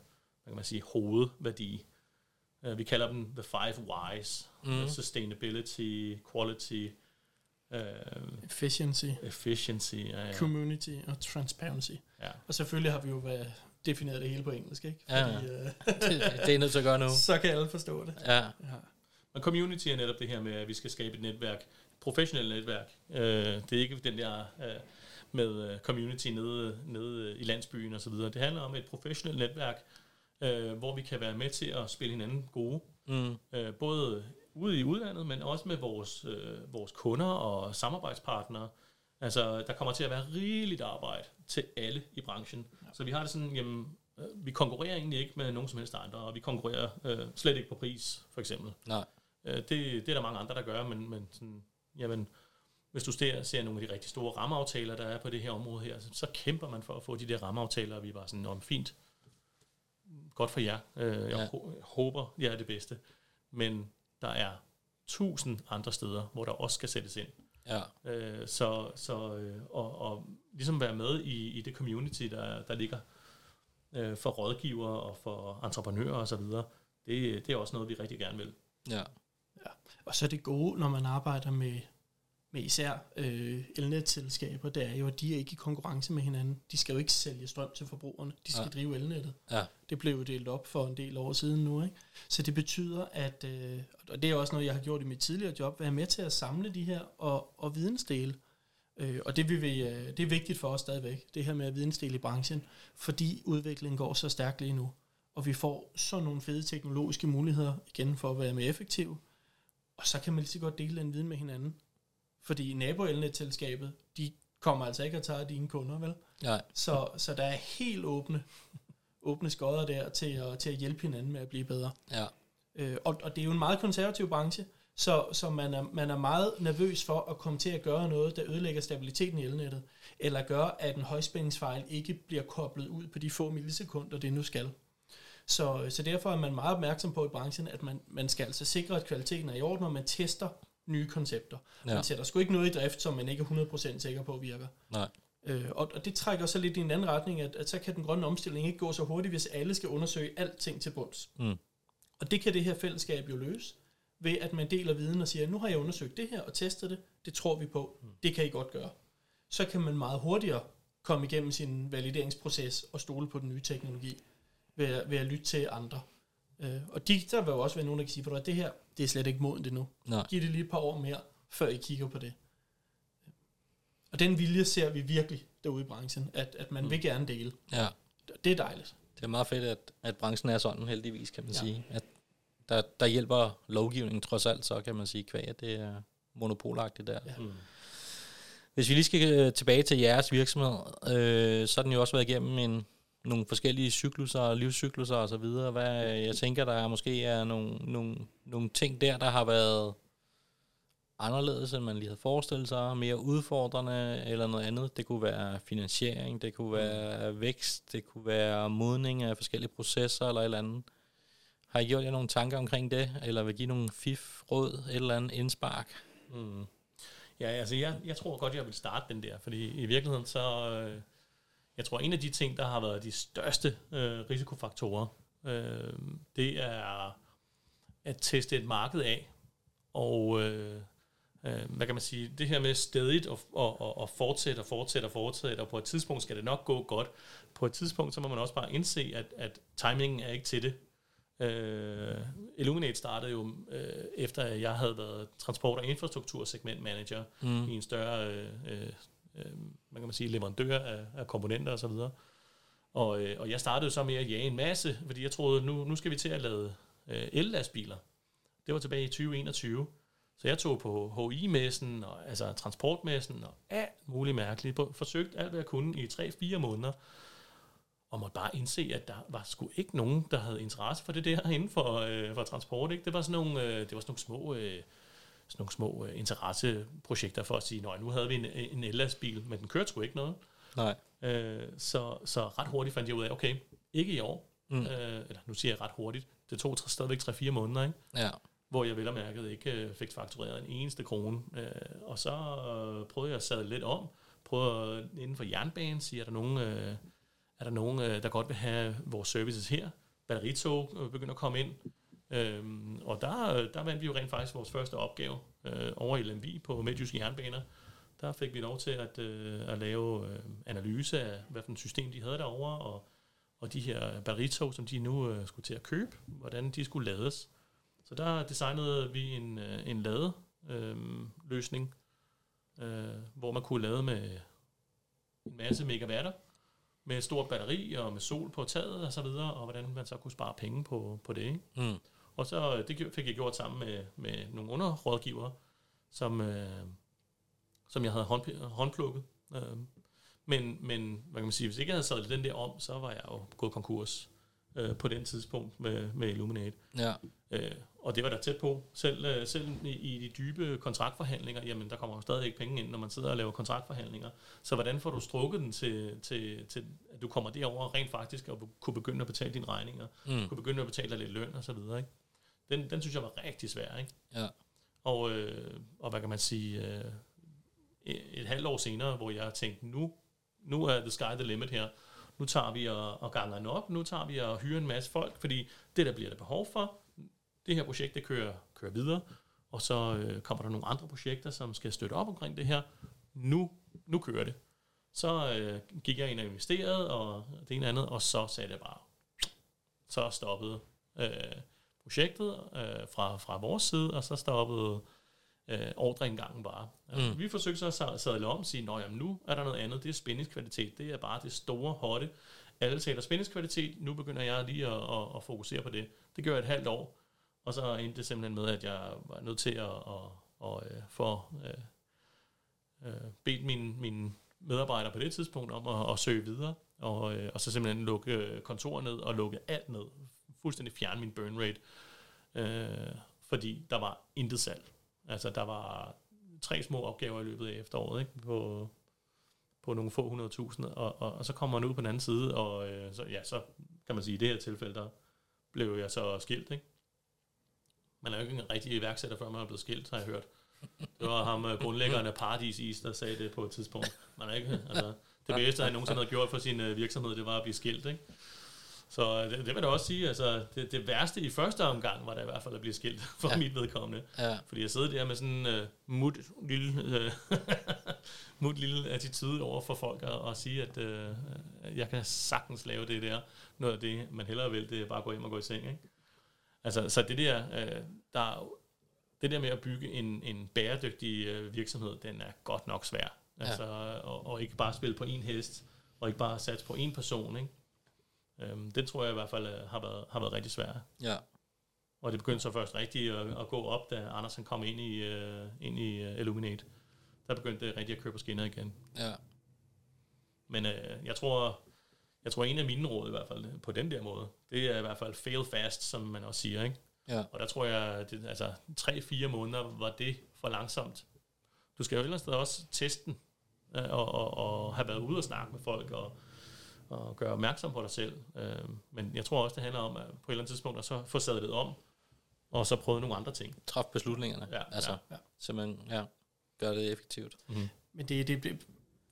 kan man sige, hovedværdi. Uh, vi kalder dem the five whys. Mm. Sustainability, quality, uh, Efficiency, efficiency. Ja, ja. community og transparency. ja. Og selvfølgelig har vi jo været defineret det hele på engelsk, ikke? Ja, ja. Fordi, øh, det, det er nødt til at gøre nu. så kan alle forstå det. Ja, Ja. Men community er netop det her med, at vi skal skabe et netværk, et professionelt netværk. Øh, det er ikke den der øh, med øh, community nede, nede i landsbyen og så videre. Det handler om et professionelt netværk, øh, hvor vi kan være med til at spille hinanden gode. mm, Øh, både ude i udlandet, men også med vores, øh, vores kunder og samarbejdspartnere. Altså, der kommer til at være rigeligt arbejde til alle i branchen. Ja. Så vi har det sådan, jamen, øh, vi konkurrerer egentlig ikke med nogen som helst andre, og vi konkurrerer øh, slet ikke på pris, for eksempel. nej. Øh, det, det er der mange andre, der gør, men, men sådan, jamen, hvis du ser, ser nogle af de rigtig store rammeaftaler, der er på det her område her, så, så kæmper man for at få de der rammeaftaler, og vi er bare sådan, om fint, godt for jer. Øh, jeg Ja. ja. håber, jeg er det bedste. Men der er tusind andre steder, hvor der også skal sættes ind. Ja, Øh, så så øh, og, og ligesom være med i, i det community, der, der ligger øh, for rådgiver og for entreprenører osv., det, det er også noget, vi rigtig gerne vil. ja, Og så er det gode, når man arbejder med, med især øh, elnetselskaber, det er jo, at de er ikke i konkurrence med hinanden. De skal jo ikke sælge strøm til forbrugerne. De skal Ja. drive elnettet. ja, Det blev jo delt op for en del år siden nu. Ikke? Så det betyder, at, øh, og det er også noget, jeg har gjort i mit tidligere job, være med til at samle de her og, og vidensdele. Øh, og det, vil vi, øh, det er vigtigt for os stadigvæk, det her med at vidensdele i branchen, fordi udviklingen går så stærkt lige nu. Og vi får så nogle fede teknologiske muligheder igen for at være mere effektive. Og så kan man lige så godt dele den viden med hinanden. Fordi naboelnetselskabet, de kommer altså ikke at tage dine kunder, vel? nej. Så, så der er helt åbne, åbne skodder der til at, til at hjælpe hinanden med at blive bedre. Ja, Øh, og, og det er jo en meget konservativ branche, så, så man, er, man er meget nervøs for at komme til at gøre noget, der ødelægger stabiliteten i elnettet, eller gør, at en højspændingsfejl ikke bliver koblet ud på de få millisekunder, det nu skal. Så, så derfor er man meget opmærksom på i branchen, at man, man skal altså sikre, at kvaliteten er i orden, når man tester nye koncepter. Ja. Man sætter sgu ikke noget i drift, som man ikke er 100% sikker på virker. nej. Øh, og, og det trækker så lidt i en anden retning, at, at så kan den grønne omstilling ikke gå så hurtigt, hvis alle skal undersøge alting til bunds. Mm. Og det kan det her fællesskab jo løse, ved at man deler viden og siger, nu har jeg undersøgt det her og testet det, det tror vi på, det kan I godt gøre. Så kan man meget hurtigere komme igennem sin valideringsproces og stole på den nye teknologi, ved at, ved at lytte til andre. Øh, og de, der vil jo også være nogen, der kan sige, at det her, det er slet ikke modent endnu. Nej. Giv det lige et par år mere, før I kigger på det. Og den vilje ser vi virkelig derude i branchen, at, at man vil gerne dele. Ja, Det er dejligt. det er meget fedt, at, at branchen er sådan, heldigvis, kan man ja. Ja. sige. At der, der hjælper lovgivningen trods alt, så kan man sige, kvæg, at det er monopolagtigt der. Ja. Mm. Hvis vi lige skal øh, tilbage til jeres virksomhed, øh, så har den jo også været igennem en, nogle forskellige cykluser, livscykluser og så videre. Hvad, jeg tænker, der måske er nogle, nogle, nogle ting der, der har været anderledes, end man lige havde forestillet sig, mere udfordrende eller noget andet. Det kunne være finansiering, det kunne være vækst, det kunne være modning af forskellige processer eller et eller andet. Har I gjort jer nogle tanker omkring det, eller vil give nogle fif, råd, et eller andet indspark? Mm. Ja, altså jeg, jeg tror godt, jeg vil starte den der, fordi i virkeligheden så, øh, jeg tror en af de ting, der har været de største øh, risikofaktorer, øh, det er at teste et marked af, og øh, øh, hvad kan man sige, det her med stedigt og, og, og, og fortsætte og fortsætte og fortsætte, og på et tidspunkt skal det nok gå godt. På et tidspunkt, så må man også bare indse, at, at timingen er ikke til det. Øh, Illuminate startede jo øh, efter, at jeg havde været transport- og infrastruktursegmentmanager Mm. i en større øh, øh, man kan man sige, leverandør af, af komponenter og så videre. Og, øh, og jeg startede så med at jage en masse, fordi jeg troede, nu, nu skal vi til at lave øh, el-lastbiler. Det var tilbage i 2021. Så jeg tog på HI-messen, og, altså transportmessen, og alt muligt mærkeligt. På, forsøgt alt, hvad jeg kunne i 3-4 måneder. Og måtte bare indse, at der var sgu ikke nogen, der havde interesse for det der inden for, øh, for transport. Ikke? Det var sådan nogle, øh, det var sådan nogle små, øh, sådan nogle små øh, interesseprojekter for at sige, at nu havde vi en, en el-lastbil, men den kørte sgu ikke noget. Nej. Øh, så, så ret hurtigt fandt jeg ud af, okay, ikke i år. Mm. Øh, eller nu siger jeg ret hurtigt. Det tog stadigvæk 3-4 måneder, ikke? Ja. hvor jeg vel og mærket ikke øh, fik faktureret en eneste krone. Øh, og så øh, prøvede jeg at sadle lidt om. Prøvede at- inden for jernbanen, sige, er der nogen, øh, er der nogen øh, der godt vil have vores services her? Batteritog øh, begynder at komme ind. Øhm, og der, der vandt vi jo rent faktisk vores første opgave øh, over i LMV på Midtjyske Jernbaner. Der fik vi lov til at, øh, at lave øh, analyse af, hvad for et system de havde derovre, og, og de her batteritog, som de nu øh, skulle til at købe, hvordan de skulle lades. Så der designede vi en, øh, en ladeløsning, øh, løsning, øh, hvor man kunne lade med en masse megawatter, med et stort batteri og med sol på taget og så videre, og hvordan man så kunne spare penge på, på det. Ikke? Mm. Og så øh, det fik jeg gjort sammen med, med nogle underrådgivere, som, øh, som jeg havde hånd, håndplukket. Øh, men, men hvad kan man sige, hvis ikke jeg havde sadlet den der om, så var jeg jo gået konkurs øh, på den tidspunkt med, med Illuminate. Ja. Øh, og det var der tæt på. Selv, øh, selv i, i de dybe kontraktforhandlinger, jamen der kommer jo stadig ikke penge ind, når man sidder og laver kontraktforhandlinger. Så hvordan får du strukket den til, til, til at du kommer derover rent faktisk og kunne begynde at betale dine regninger, Mm. kunne begynde at betale dig lidt løn og så videre, ikke? Den, den synes jeg var rigtig svær, ikke? Ja. Og, øh, og hvad kan man sige, øh, et, et halvt år senere, hvor jeg tænkte, nu, nu er the sky the limit her. Nu tager vi og, og ganger den op, nu tager vi og hyrer en masse folk, fordi det der bliver der behov for. Det her projekt, det kører, kører videre, og så øh, kommer der nogle andre projekter, som skal støtte op omkring det her. Nu, nu kører det. Så øh, gik jeg ind og investerede, og det ene andet, og så sagde det bare, så stoppede øh, projektet øh, fra, fra vores side, og så stoppede øh, ordreindgangen bare. Altså, Mm. Vi forsøgte så at sa- sadle om og sige, at nu er der noget andet, det er spændingskvalitet, det er bare det store, hotte. Alle taler spændingskvalitet, nu begynder jeg lige at, at, at fokusere på det. Det gør jeg et halvt år, og så endte det simpelthen med, at jeg var nødt til at, at, at, at få øh, øh, bedt mine, mine medarbejdere på det tidspunkt om at, at søge videre, og, øh, og så simpelthen lukke øh, kontoret ned og lukke alt ned. Fuldstændig fjerne min burn rate, øh, fordi der var intet salg. Altså, der var tre små opgaver i løbet af efteråret, ikke? På, på nogle få hundrede tusind, og, og, og så kommer man ud på den anden side, og øh, så, ja, så kan man sige, i det her tilfælde, der blev jeg så skilt, ikke? Man er jo ikke en rigtig iværksætter, før man er blevet skilt, har jeg hørt. Det var ham, øh, grundlæggeren af Paradis Is, der sagde det på et tidspunkt. Man er ikke, altså, det bedste, han nogensinde havde gjort for sin øh, virksomhed, det var at blive skilt, ikke? Så øh, det, det vil jeg også sige, altså det, det værste i første omgang var da i hvert fald at blive skilt for Ja. ja. mit vedkommende. Ja. Fordi jeg sidder der med sådan en uh, mut lille, uh, mut lille attitude over for folk og, og sige, at uh, jeg kan sagtens lave det der. Noget af det, man hellere vil, det er bare at gå hjem og gå i seng. Ikke? Altså, så det der, uh, der er det der med at bygge en, en bæredygtig uh, virksomhed, den er godt nok svær. Ja. Altså, og, og ikke bare spille på en hest, og ikke bare satse på en person. Ikke? Um, den tror jeg i hvert fald uh, har, været, har været rigtig svær. Ja. Og det begyndte så først rigtigt at, at gå op, da Anders han kom ind i, uh, ind i uh, Illuminate. Der begyndte det rigtigt at køre på skinner igen. Ja. Men uh, jeg tror, jeg tror en af mine råd i hvert fald på den der måde, det er i hvert fald fail fast, som man også siger. Ikke? Ja. Og der tror jeg, det, altså 3-4 måneder var det for langsomt. Du skal jo ellers også teste den, øh, og, og, og have været ude og snakke med folk, og, og gøre opmærksom på dig selv. Øh, Men jeg tror også, det handler om at på et eller andet tidspunkt at så få sadlet om, og så prøve nogle andre ting. Træf beslutningerne. Ja, altså, ja. Simpelthen, ja. Gør det effektivt. Mm. Men det, det, det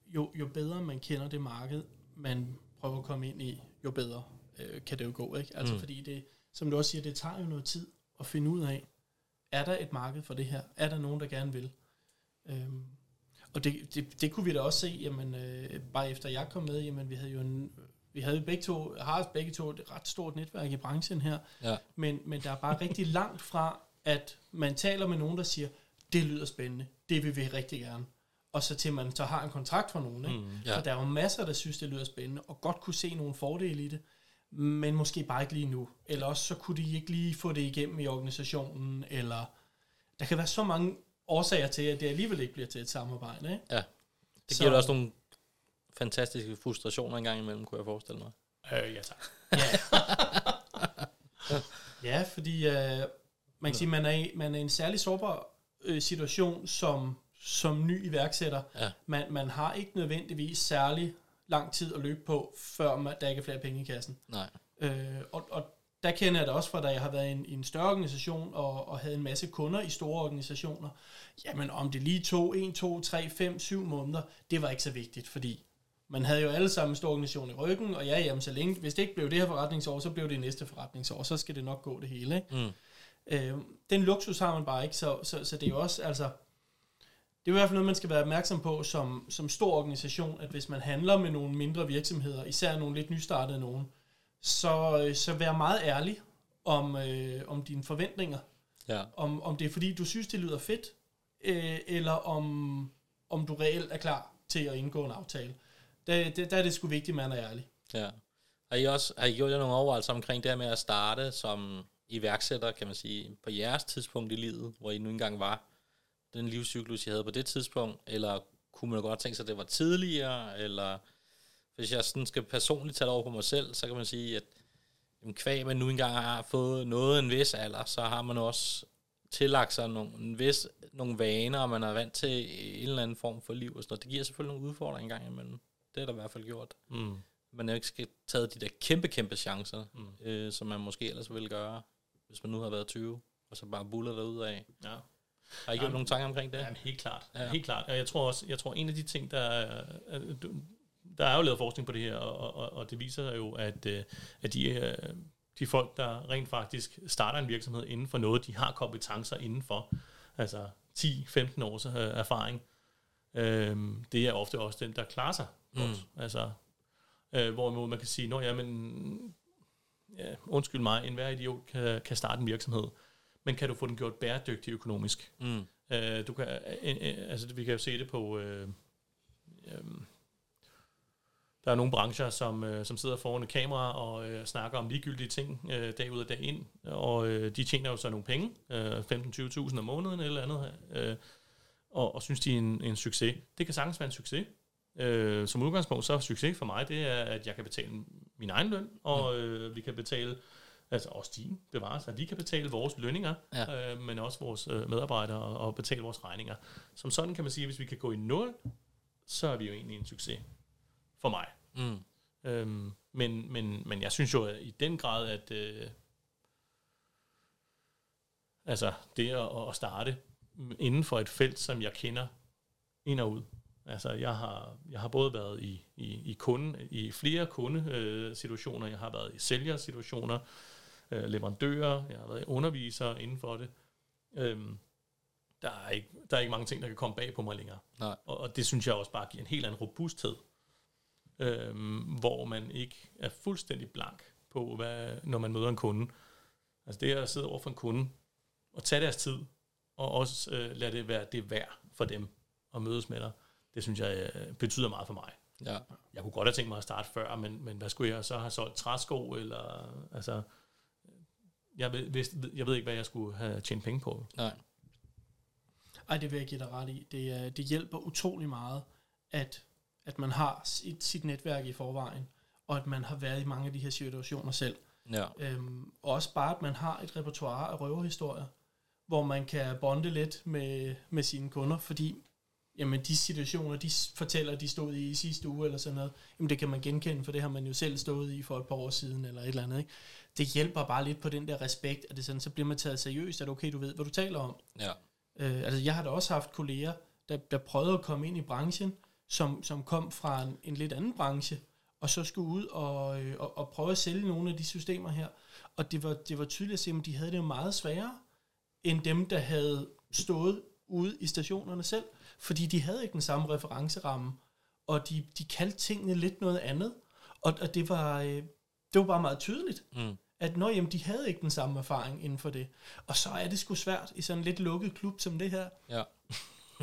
jo, jo bedre man kender det marked, man prøver at komme ind i, jo bedre øh, kan det jo gå. Ikke? Altså Mm. mm. fordi det, som du også siger, det tager jo noget tid at finde ud af, er der et marked for det her? Er der nogen, der gerne vil? Øhm, og det, det, det kunne vi da også se, jamen, øh, bare efter jeg kom med, jamen, vi havde jo en, vi havde begge to, har begge to et ret stort netværk i branchen her, Ja. men, men der er bare rigtig langt fra, at man taler med nogen, der siger, det lyder spændende, det vil vi rigtig gerne. Og så til man så har en kontrakt fra nogen. Ikke? Mm. Ja. For der er jo masser, der synes, det lyder spændende, og godt kunne se nogle fordele i det, men måske bare ikke lige nu. Eller også så kunne de ikke lige få det igennem i organisationen, eller der kan være så mange årsager til, at det alligevel ikke bliver til et samarbejde. Ikke? Det Så- giver da også nogle fantastiske frustrationer en gang imellem, kunne jeg forestille mig. Øh, ja tak. Ja, fordi øh, man kan sige, man er, i, man er i en særlig sårbar øh, situation som, som ny iværksætter. Ja. Man, man har ikke nødvendigvis særlig lang tid at løbe på, før man, der ikke er flere penge i kassen. Nej. Øh, og, og der kender jeg det også fra, da jeg har været i en, i en større organisation og, og havde en masse kunder i store organisationer. Jamen om det lige tog 1, 2, 3, 5, 7 måneder, det var ikke så vigtigt, fordi man havde jo alle sammen en stor organisation i ryggen, og ja, jamen så længe, hvis det ikke blev det her forretningsår, så blev det næste forretningsår, så skal det nok gå det hele. Ikke? Mm. Øh, den luksus har man bare ikke, så, så, så det er jo også, altså, det er i hvert fald noget, man skal være opmærksom på som, som stor organisation, at hvis man handler med nogle mindre virksomheder, især nogle lidt nystartede nogen, så, øh, så vær meget ærlig om, øh, om dine forventninger. Ja. Om, om det er fordi, du synes, det lyder fedt, øh, eller om, om du reelt er klar til at indgå en aftale. Der, der, der er det sgu vigtigt, at man er ærlig. Ja. Har I også har I gjort jer nogle overvejelser omkring det her med at starte som iværksætter, kan man sige, på jeres tidspunkt i livet, hvor I nu engang var, den livscyklus, I havde på det tidspunkt, eller kunne man godt tænke sig, at det var tidligere, eller hvis jeg sådan skal personligt tage det over på mig selv, så kan man sige, at jamen, kvæg man nu engang har fået noget en vis alder, så har man også tillagt sig nogle, en vis, nogle vaner, og man er vant til en eller anden form for liv og sådan noget. Det giver selvfølgelig nogle udfordringer engang imellem. Det er der i hvert fald gjort. Mm. Man er jo ikke skal tage de der kæmpe, kæmpe chancer, mm. øh, som man måske ellers ville gøre, hvis man nu har været 20, og så bare buller derud af. Ja. Har I gjort nogle tanker omkring det? Ja, helt klart. Ja. Helt klart. Og jeg tror også, jeg tror en af de ting, der er, er- du- der er jo lavet forskning på det her, og, og, og det viser jo, at, øh, at de, øh, de folk, der rent faktisk starter en virksomhed inden for noget, de har kompetencer indenfor, altså 10-15 års øh, erfaring, øh, det er ofte også dem, der klarer sig godt. Mm. Altså, øh, hvorimod man kan sige, nå ja, men ja, undskyld mig, enhver idiot kan, kan starte en virksomhed, men kan du få den gjort bæredygtig økonomisk? Mm. Øh, du kan, øh, altså, vi kan jo se det på... Øh, øh, der er nogle brancher, som, øh, som sidder foran et kamera og øh, snakker om ligegyldige ting øh, dag ud og dag ind, og øh, de tjener jo så nogle penge, øh, 15-20.000 om måneden eller andet, øh, og, og synes, de er en, en succes. Det kan sagtens være en succes. Øh, som udgangspunkt, så er succes for mig, det er, at jeg kan betale min egen løn, og øh, vi kan betale, altså også din bevares, at vi kan betale vores lønninger, Ja. øh, men også vores øh, medarbejdere og, betale vores regninger. Som sådan kan man sige, at hvis vi kan gå i nul, så er vi jo egentlig en succes. For mig. Mm. Øhm, men, men, men jeg synes jo at i den grad, at øh, altså det at, at starte inden for et felt, som jeg kender ind og ud. Altså jeg har, jeg har både været i, i, i, kunde, i flere kundesituationer, jeg har været i sælgersituationer, øh, leverandører, jeg har været underviser inden for det. Øhm, der, er ikke, der er ikke mange ting, der kan komme bag på mig længere. Nej. Og, og det synes jeg også bare giver en helt anden robusthed, øhm, hvor man ikke er fuldstændig blank på, hvad, når man møder en kunde. Altså det at sidde over for en kunde og tage deres tid, og også øh, lade det være det værd for dem at mødes med dig, det synes jeg øh, betyder meget for mig. Ja. Jeg kunne godt have tænkt mig at starte før, men, men hvad skulle jeg så have solgt træsko, eller altså, jeg ved, vidste, jeg ved ikke, hvad jeg skulle have tjent penge på. Nej. Ej, det vil jeg give dig ret i. Det, er- det hjælper utrolig meget, at, at man har sit, sit netværk i forvejen, og at man har været i mange af de her situationer selv. Ja. Øhm, og også bare, at man har et repertoire af røverhistorier, hvor man kan bonde lidt med, med sine kunder, fordi jamen, de situationer, de fortæller, de stod i i sidste uge eller sådan noget, jamen, det kan man genkende, for det har man jo selv stået i for et par år siden eller et eller andet. Ikke? Det hjælper bare lidt på den der respekt, at det sådan, så bliver man taget seriøst, at okay, du ved, hvad du taler om. Ja. Øh, altså, jeg har da også haft kolleger, der, der prøvede at komme ind i branchen, som, som kom fra en, en lidt anden branche, og så skulle ud og, øh, og, og prøve at sælge nogle af de systemer her. Og det var, det var tydeligt at se, at de havde det jo meget sværere, end dem, der havde stået ude i stationerne selv, fordi de havde ikke den samme referenceramme, og de, de kaldte tingene lidt noget andet, og, og det, var, øh, det var bare meget tydeligt, Mm. at når jamen, de havde ikke den samme erfaring inden for det. Og så er det sgu svært i sådan en lidt lukket klub som det her. Ja.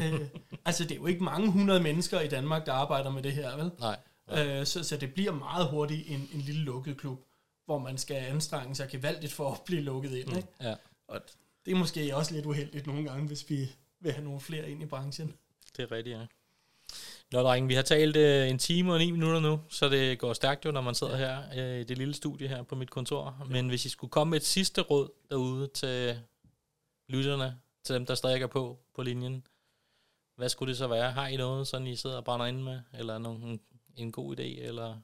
Øh, altså, det er jo ikke mange hundrede mennesker i Danmark, der arbejder med det her, vel? Nej. Øh, så, så det bliver meget hurtigt en, en lille lukket klub, hvor man skal anstrenge sig gevaldigt for at blive lukket ind. Ikke? Ja. Og det er måske også lidt uheldigt nogle gange, hvis vi vil have nogle flere ind i branchen. Det er rigtigt, ja. Nå, drenge, vi har talt øh, en time og ni minutter nu, så det går stærkt jo, når man sidder her øh, i det lille studie her på mit kontor. Men hvis I skulle komme med et sidste råd derude til lytterne, til dem, der stadig er på på linjen, hvad skulle det så være? Har I noget, sådan I sidder og brænder ind med? Eller nogen, en god idé, eller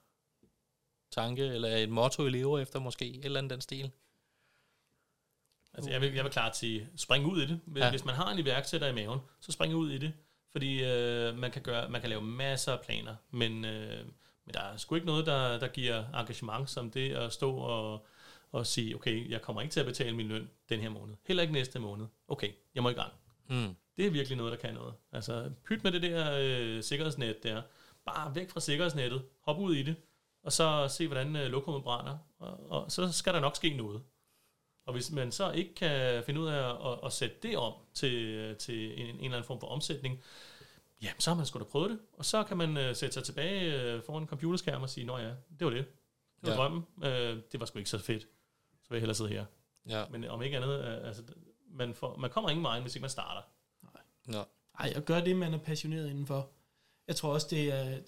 tanke, eller et motto, I lever efter måske? Et eller andet den stil? Altså, jeg vil, jeg vil klart sige, spring ud i det. Hvis, Ja. hvis man har en iværksætter i maven, så spring ud i det. Fordi øh, man, kan gøre, man kan lave masser af planer, men, øh, men der er sgu ikke noget, der, der giver engagement som det at stå og, og sige, okay, jeg kommer ikke til at betale min løn den her måned. Heller ikke næste måned. Okay, jeg må i gang. Mm. Det er virkelig noget, der kan noget. Altså, pyt med det der øh, sikkerhedsnet der. Bare væk fra sikkerhedsnettet. Hop ud i det. og så se, hvordan øh, lokummet brænder, og, og så skal der nok ske noget. Og hvis man så ikke kan finde ud af at, at sætte det om til, til en, en eller anden form for omsætning, ja, så har man sgu da prøvet det. Og så kan man øh, sætte sig tilbage øh, foran en computerskærm og sige, nå ja, det var det. Det var ja. drømmen. Øh, det var sgu ikke så fedt. Så vil jeg hellere sidde her. Ja. Men om ikke andet, øh, altså, man, får, man kommer ingen vej, hvis ikke man starter. Nå. Ej, og gør det, man er passioneret indenfor. Jeg tror også, det, er,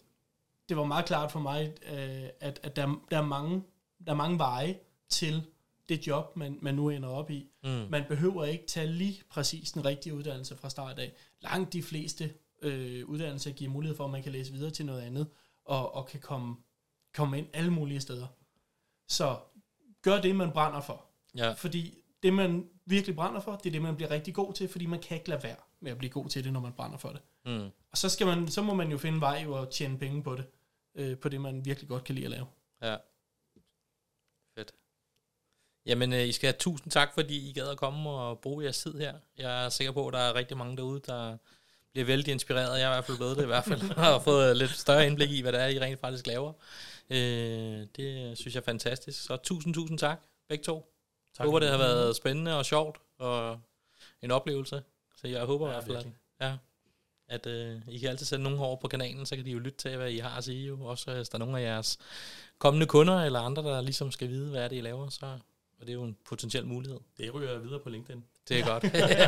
det var meget klart for mig, øh, at, at der, der, er mange, der er mange veje til det job, man, man nu ender op i. Mm. Man behøver ikke tage lige præcis den rigtige uddannelse fra start af. Langt de fleste øh, uddannelser giver mulighed for, at man kan læse videre til noget andet, og, og kan komme, komme ind alle mulige steder. Så gør det, man brænder for. Ja. Fordi det, man virkelig brænder for, det er det, man bliver rigtig god til, fordi man kan ikke lade være med at blive god til det, når man brænder for det. Mm. Og så, skal man, så må man jo finde vej at tjene penge på det, øh, på det, man virkelig godt kan lide at lave. Ja. Fedt. Jamen, øh, I skal have tusind tak, fordi I gad at komme og bruge jeres tid her. Jeg er sikker på, at der er rigtig mange derude, der bliver vældig inspireret. Jeg er i hvert fald blevet det i hvert fald, og har fået lidt større indblik i, hvad det er, I rent faktisk laver. Øh, det synes jeg er fantastisk. Så tusind, tusind tak, begge to. Jeg håber, det har været spændende og sjovt, og en oplevelse. Så jeg håber i Ja, hvert fald, at, ja, at øh, I kan altid sende nogen over på kanalen, så kan de jo lytte til, hvad I har at sige. Jo. Også hvis der er nogle af jeres kommende kunder, eller andre, der ligesom skal vide, hvad er det, I laver, så og det er jo en potentiel mulighed. Det ryger jeg videre på LinkedIn. Det er godt.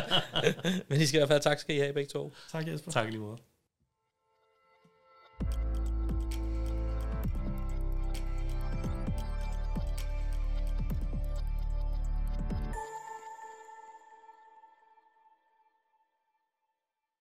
Men I skal i hvert fald tak skal I have begge to. Tak Jesper. Tak i lige måde.